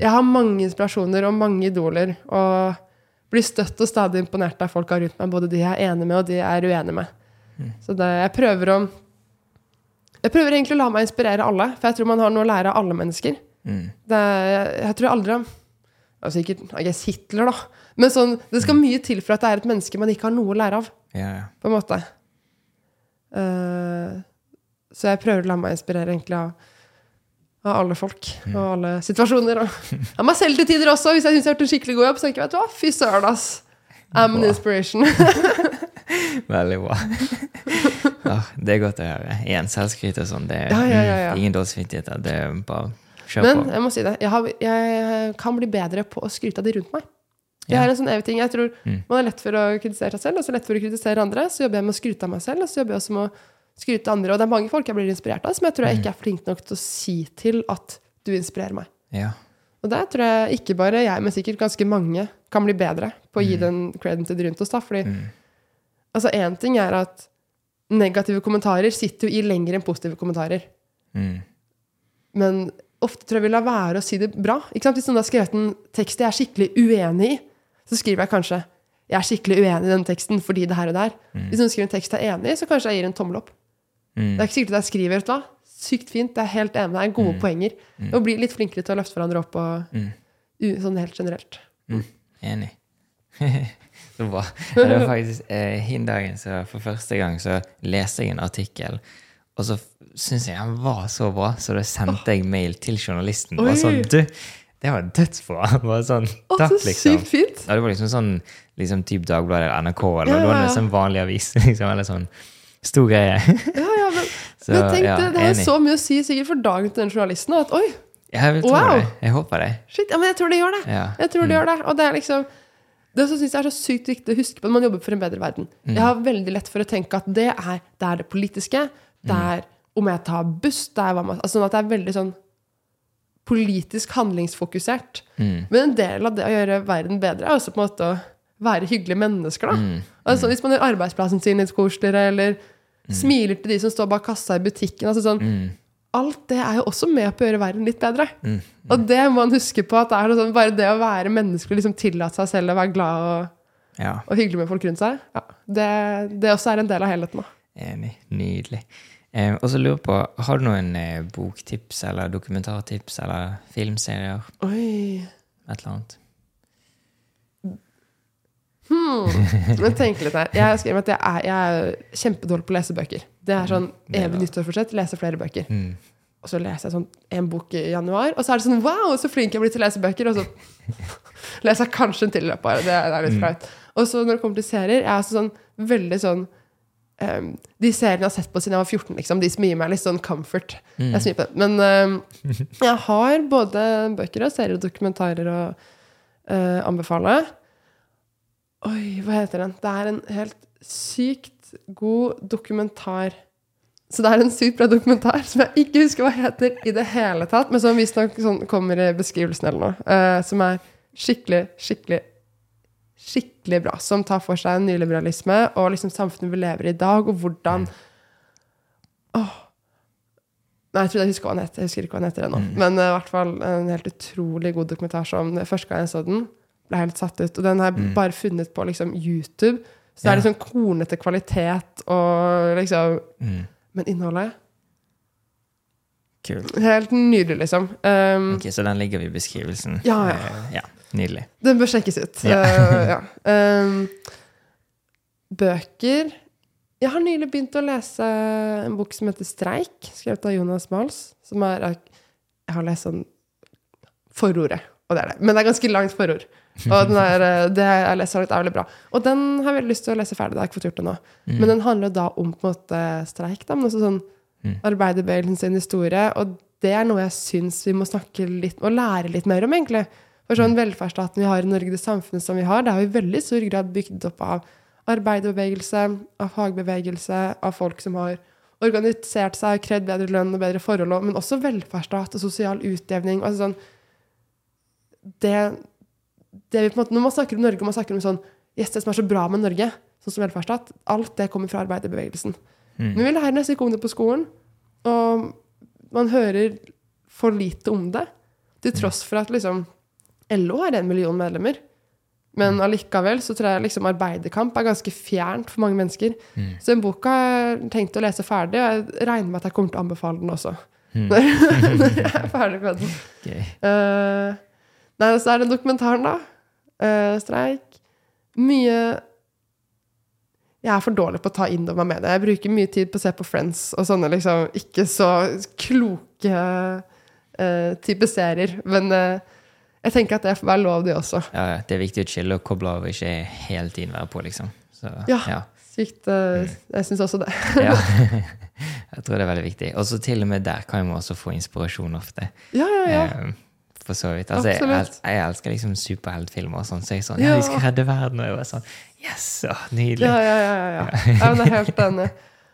Jeg har mange inspirasjoner og mange idoler, og blir støtt og stadig imponert av folka rundt meg, både de jeg er enig med, og de jeg er uenig med. Så det, jeg prøver å Jeg prøver egentlig å la meg inspirere alle, for jeg tror man har noe å lære av alle mennesker. Mm. Det, jeg, jeg tror aldri altså Sikkert I guess Hitler, da. Men sånn, det skal mye til for at det er et menneske man ikke har noe å lære av. Ja, ja. på en måte. Uh, så jeg prøver å la meg inspirere egentlig av, av alle folk og alle situasjoner. Av meg selv til tider også, hvis jeg syns jeg har gjort en skikkelig god jobb. Så tenker jeg vet du hva, fy søren, ass. I'm an inspiration. Veldig bra. ja, det er godt å høre. Igjen, selvskryt og sånn. Det er Ja, ja, mm, ingen dårlig samvittighet. Det er bare kjør Men på. jeg må si det, jeg, har, jeg kan bli bedre på å skryte av de rundt meg. Det er en sånn evig ting. Jeg tror Mm. Man er lett for å kritisere seg selv, og så lett for å kritisere andre. Så jobber jeg med å skryte av meg selv, og så jobber jeg også med å skryte av andre. Og det er mange folk jeg blir inspirert av, som jeg tror jeg Mm. ikke er flink nok til å si til at du inspirerer meg. Ja. Og der tror jeg ikke bare jeg, men sikkert ganske mange kan bli bedre på å gi Mm. den creden til de rundt oss. da, fordi Mm. altså én ting er at negative kommentarer sitter jo i lenger enn positive kommentarer. Mm. Men ofte tror jeg vi lar være å si det bra. Ikke sant? Hvis noen har skrevet en tekst jeg er skikkelig uenig i, så skriver jeg kanskje jeg er skikkelig uenig i den teksten fordi det her og der. Hvis noen skriver en tekst jeg er enig i, så kanskje jeg gir en tommel opp. Mm. Det er ikke sikkert at jeg skriver vet sykt fint, det er helt enig, det er gode poenger. Og bli litt flinkere til å løfte hverandre opp og, Mm. sånn helt generelt. Enig. så bra. Det var faktisk eh, hin dagen så for første gang så leste jeg en artikkel, og så syns jeg den var så bra, så da sendte jeg mail til journalisten. Og sånn, du, det var dødsbra! Bare sånn, Å, så liksom. sykt fint! Ja, det var liksom sånn liksom typ Dagbladet eller NRK eller Ja, ja. Det var en sånn vanlig avis. liksom, eller sånn stor greie. Ja, ja, men, Så, men tenk ja, det, det har enig. så mye å si sikkert for dagen til den journalisten. At oi, Jeg vil tro Wow. det. Jeg håper det. shit, ja, men jeg tror det gjør det. Ja. Jeg tror det gjør det. Og det er liksom det som synes jeg er så sykt viktig å huske på når man jobber for en bedre verden. Mm. Jeg har veldig lett for å tenke at det er det, er det politiske. Det Mm. er om jeg tar buss. Det er hva man, altså sånn at det er veldig sånn politisk handlingsfokusert. Mm. Men en del av det å gjøre verden bedre er også på en måte å være hyggelige mennesker. da. Mm. Altså, hvis man gjør arbeidsplassen sin litt koseligere, eller smiler til de som står bak kassa i butikken. altså sånn, Mm. Alt det er jo også med på å gjøre verden litt bedre. Mm. Og det må man huske på. at det er sånn, Bare det å være menneskelig, liksom tillate seg selv å være glad og, Ja, og hyggelig med folk rundt seg, ja, det, det også er en del av helheten. da. enig. Nydelig. Eh, og så lurer jeg på, har du noen eh, boktips eller dokumentartips eller filmserier? Oi. Et eller annet? Men tenk litt her. Jeg har skrevet at jeg er, jeg er kjempedårlig på å lese bøker. Det er sånn det er evig nyttårsforsett. Lese flere bøker. Mm. Og så leser jeg sånn en bok i januar, og så er det sånn Wow, så flink jeg blitt til å lese bøker! Og så leser jeg kanskje en til i løpet av året. Det, det er litt flaut. Og så når det kommer til serier, jeg er altså sånn veldig sånn um, De seriene jeg har sett på siden jeg var 14, liksom, de som gir meg litt sånn comfort. Mm. Jeg på det. Men um, jeg har både bøker og serier og dokumentarer å uh, anbefale. Oi, hva heter den? Det er en helt sykt god dokumentar. Så det er en sykt bra dokumentar som jeg ikke husker hva heter i det hele tatt, men som visstnok sånn kommer i beskrivelsen eller noe. uh, som er skikkelig, skikkelig, skikkelig bra. Som tar for seg nyliberalisme og liksom samfunnet vi lever i i dag, og hvordan Åh. Nei, jeg tror jeg husker hva den heter. Jeg husker ikke hva den heter ennå. Men eh, i hvert fall en helt utrolig god dokumentar som første gang jeg så den, ble helt satt ut. Og den har jeg bare funnet på liksom YouTube. Så det er liksom kornete kvalitet og liksom Mm. Men innholdet Kult. Helt nydelig, liksom. Um, Ok, Så den ligger i beskrivelsen? Ja, ja. Eh, ja. Nydelig. Den bør sjekkes ut. Ja. Uh, ja. Um, bøker Jeg har nylig begynt å lese en bok som heter 'Streik', skrevet av Jonas Mals. Som er Jeg har lest sånn forordet, og det er det. Men det er ganske langt forord. Og den er, uh, det jeg leser litt, er veldig bra. Og den har jeg veldig lyst til å lese ferdig. Det har jeg ikke fått gjort det nå. Mm. Men den handler da om på en måte streik, da, men også sånn Mm. arbeiderbevegelsen sin historie. Og det er noe jeg syns vi må snakke litt og lære litt mer om, egentlig. For sånn velferdsstaten vi har i Norge, det samfunnet som vi har, det er jo i veldig stor grad bygd opp av arbeiderbevegelse, av fagbevegelse, av folk som har organisert seg, og krevd bedre lønn og bedre forhold, men også velferdsstat og sosial utjevning. Altså sånn, det, det vi på en måte, når man snakker om Norge, man snakker om sånn yes, det som er så bra med Norge, sånn som velferdsstat, alt det kommer fra arbeiderbevegelsen. Mm. Men vi lærer nesten ikke om det på skolen. Og man hører for lite om det. Til tross for at liksom LO har en million medlemmer. Men allikevel så tror jeg liksom arbeiderkamp er ganske fjernt for mange mennesker. Mm. Så den boka har jeg tenkt å lese ferdig, og jeg regner med at jeg kommer til å anbefale den også. Mm. Når, jeg er ferdig med den. Gøy. Eh, nei, så er det dokumentaren, da. Uh, streik. Mye Jeg er for dårlig på å ta inn over meg med det. Jeg bruker mye tid på å se på Friends og sånne liksom ikke så kloke uh, type serier. Men uh, jeg tenker at det får være lov, det også. Ja, det er viktig å chille og koble av og ikke hele tiden være på, liksom. Så, Ja. ja. Sykt. eh, jeg syns også det. Ja. Jeg tror det er veldig viktig. Og så til og med der kan man også få inspirasjon ofte. Ja, ja, ja. Eh, For så vidt. Altså, jeg, jeg elsker liksom superheltfilmer sånn, så jeg sånn Ja, vi skal redde verden! Og jeg var sånn Yes! Å, nydelig. Ja, ja, ja. ja, ja. ja men jeg er helt enig.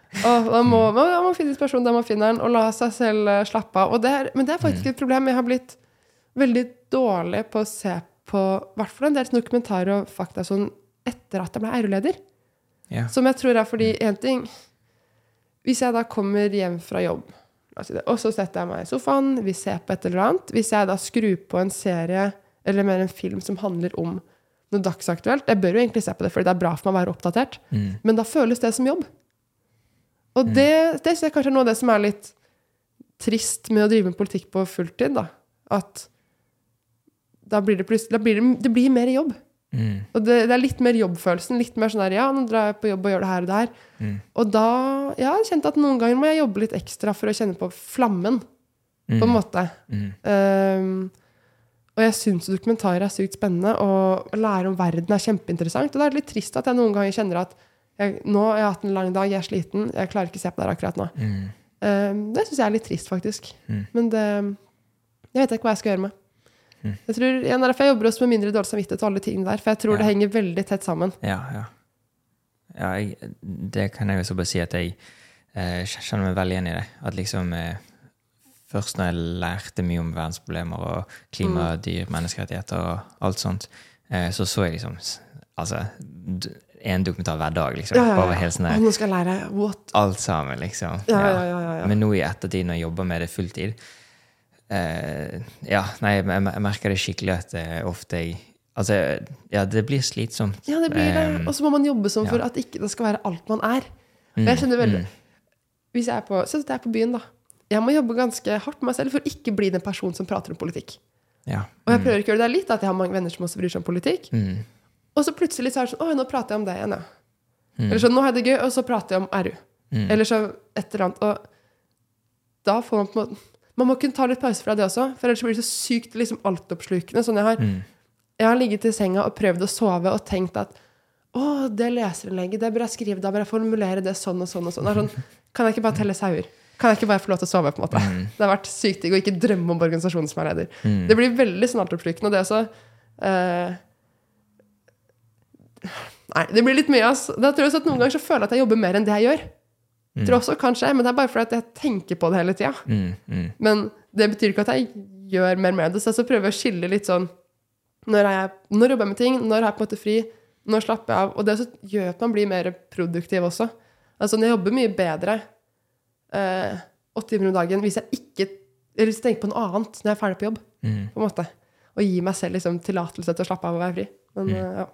Og man må, man, man må finne inspirasjon der man finner den, og la seg selv eh, slappe av. Det er, men det er faktisk et problem. Jeg har blitt veldig dårlig på å se på i hvert fall en del dokumentarer og fakta sånn etter at jeg ble RO-leder. Ja. Som jeg tror er fordi én ting Hvis jeg da kommer hjem fra jobb, det, og så setter jeg meg i sofaen, vi ser på et eller annet Hvis jeg da skrur på en serie eller mer en film som handler om noe dagsaktuelt Jeg bør jo egentlig se på det, fordi det er bra for meg å være oppdatert. Mm. Men da føles det som jobb. Og det, det synes jeg kanskje er noe av det som er litt trist med å drive med politikk på fulltid. da. At da blir det plutselig det, det blir mer jobb. Mm. Og det, det er litt mer jobbfølelsen. Litt mer sånn der, ja, nå drar jeg på jobb og gjør det her og det her. Mm. Og da ja, jeg har kjent at noen ganger må jeg jobbe litt ekstra for å kjenne på flammen, på en måte. Mm. Um, og jeg syns dokumentarer er sykt spennende, og å lære om verden er kjempeinteressant. Og det er litt trist at jeg noen ganger kjenner at jeg, nå har jeg hatt en lang dag, jeg er sliten, jeg klarer ikke å se på det her akkurat nå. Mm. Um, det syns jeg er litt trist, faktisk. Mm. Men det Jeg vet ikke hva jeg skal gjøre med. Jeg tror, ja, er derfor jeg jobber også med mindre dårlig samvittighet og alle tingene der. For jeg tror Ja. det henger veldig tett sammen. Ja, ja. ja jeg, det kan jeg også bare si at jeg eh, kjenner meg veldig igjen i det. At liksom eh, Først når jeg lærte mye om verdensproblemer og klima, Mm. dyr, menneskerettigheter og alt sånt, eh, så så jeg liksom Altså en dokumentar hver dag, liksom. Ja, ja, Bare ja. helt sånn der, nå skal jeg lære what? Alt sammen, liksom. Ja, ja, ja. ja, ja. Men nå i ettertid, når jeg jobber med det fulltid eh, Ja, nei, jeg, jeg, merker det skikkelig at det ofte jeg Altså, ja, det blir slitsomt. Ja, det blir det. Eh, Og så må man jobbe sånn for ja. at ikke det skal være alt man er. mm, Og jeg kjenner veldig mm, Hvis jeg er på, Så at jeg er på byen, da. Jeg må jobbe ganske hardt med meg selv for å ikke bli den personen som prater om politikk. ja. Og jeg prøver ikke å gjøre det litt, at jeg har mange venner som også bryr seg om politikk. Mm, Og så plutselig så er det sånn Å, nå prater jeg om det igjen, ja. mm, Eller sånn, nå har jeg det gøy, og så prater jeg om RU. mm, Eller så et eller annet. Og da får man på en måte Man må kunne ta litt pause fra det også, for ellers blir det så sykt liksom altoppslukende. Sånn jeg har, mm, jeg har ligget i senga og prøvd å sove og tenkt at å, det leserinnlegget, det bør jeg skrive, da bør jeg formulere det sånn og sånn og sånn. Sånn. Kan jeg ikke bare telle sauer? Kan jeg ikke bare få lov til å sove, på en måte? Mm. Det har vært sykt digg å ikke drømme om organisasjonen som er leder. mm. Det blir veldig sånn altoppslukende, og det også Uh, Nei, det blir litt mye, altså. Da tror jeg at Noen ganger så føler jeg at jeg jobber mer enn det jeg gjør. Mm. Tror også kanskje, Men det er bare fordi jeg tenker på det hele tida. Mm, mm, Men det betyr ikke at jeg gjør mer med det. Så jeg prøver å skille litt sånn Når, er jeg, når jobber jeg med ting? Når har jeg på en måte fri? Når slapper jeg av? Og det gjør at man blir mer produktiv også. Altså Når jeg jobber mye bedre eh, åtte timer om dagen hvis jeg ikke eller hvis jeg tenker på noe annet når jeg er ferdig på jobb. mm. på en måte. Og gi meg selv liksom tillatelse til å slappe av og være fri. Men eh, ja.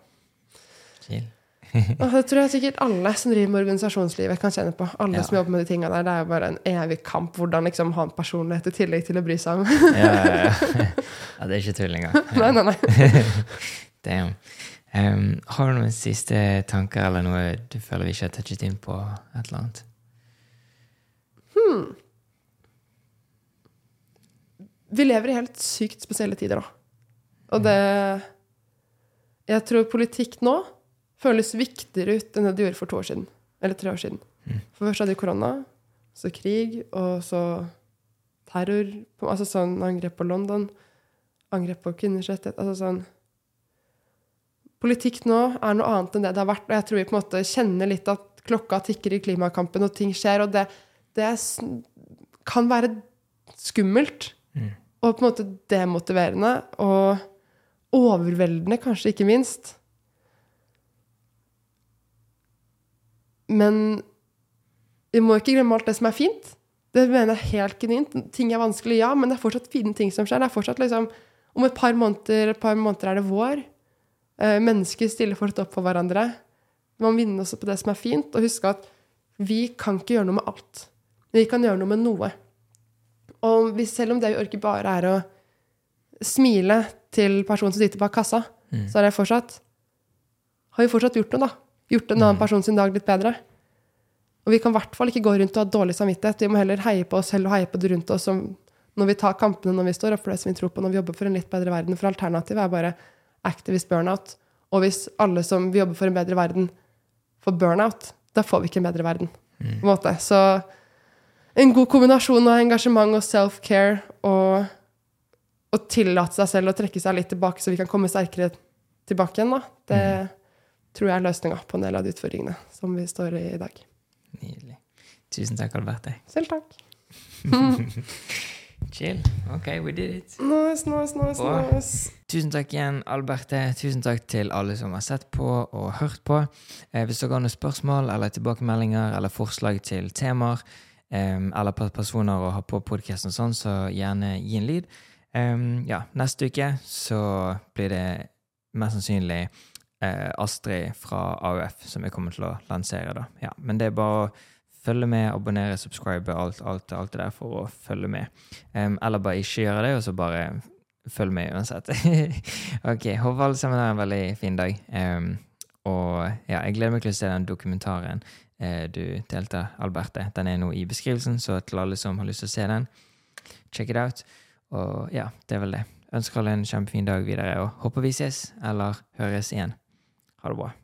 Chill. Og det tror jeg sikkert alle som driver med organisasjonslivet, kan kjenne på. Alle Ja. som jobber med de tinga der. Det er jo bare en evig kamp hvordan liksom ha en personlighet i tillegg til å bry seg om. Ja, ja, ja. det er ikke tull engang. nei, nei, nei. Damn. Um, har du noen siste tanker eller noe du føler vi ikke har touchet inn på? et eller annet? Vi lever i helt sykt spesielle tider da. Og det Jeg tror politikk nå føles viktigere ut enn det det gjorde for to år siden. Eller tre år siden. Mm. For først hadde vi korona, så krig, og så terror. Altså sånn angrep på London. Angrep på kvinners rettigheter. Altså sånn Politikk nå er noe annet enn det det har vært. Og jeg tror vi på en måte kjenner litt at klokka tikker i klimakampen, og ting skjer. Og det, det kan være skummelt. Mm. Og på en måte demotiverende. Og overveldende, kanskje ikke minst. Men vi må ikke glemme alt det som er fint. Det mener jeg helt genuint. Ting er vanskelig, ja, men det er fortsatt fine ting som skjer. Det er fortsatt liksom Om et par måneder, et par måneder er det vår. Eh, mennesker stiller fortsatt opp for hverandre. Man vinner også på det som er fint, og huske at vi kan ikke gjøre noe med alt. Men vi kan gjøre noe med noe. Og selv om det vi orker bare er å smile til personen som sitter bak kassa, Mm. så er det fortsatt Har vi fortsatt gjort noe, da? Gjort en annen person sin dag litt bedre? Og vi kan i hvert fall ikke gå rundt og ha dårlig samvittighet. Vi må heller heie på oss selv og heie på det rundt oss når vi tar kampene når vi står opp for det som vi tror på, når vi jobber for en litt bedre verden. For alternativet er bare activist burnout. Og hvis alle som vil jobbe for en bedre verden, får burnout, da får vi ikke en bedre verden. På en måte. Så en god kombinasjon av engasjement og self-care og å tillate seg selv å trekke seg litt tilbake, så vi kan komme sterkere tilbake igjen, da. Det tror jeg er løsninga på en del av de utfordringene som vi står i i dag. Nydelig. Tusen takk, Alberte. Selv takk. Chill. Ok, we did it. Nice, nice, nice, og, nice. Tusen takk igjen, Alberte. Tusen takk til alle som har sett på og hørt på. Eh, hvis dere har noen spørsmål eller tilbakemeldinger eller forslag til temaer, eh, eller personer å ha på podkasten sånn, så gjerne gi en lyd. Eh, ja, neste uke så blir det mest sannsynlig eh, Astrid fra AUF som jeg kommer til å lansere, da. Ja, men det er bare å følge med, abonnere, subscribe, alt, alt, alt det der for å følge med. Um, eller bare ikke gjøre det, og så bare følg med uansett. ok, håper alle sammen har en veldig fin dag. Um, og ja, jeg gleder meg til å se den dokumentaren eh, du delte, Alberte. Den er nå i beskrivelsen, så til alle som har lyst til å se den, check it out. Og ja, det er vel det. Ønsker alle en kjempefin dag videre, og håper vi ses, eller høres igjen. Ha det bra.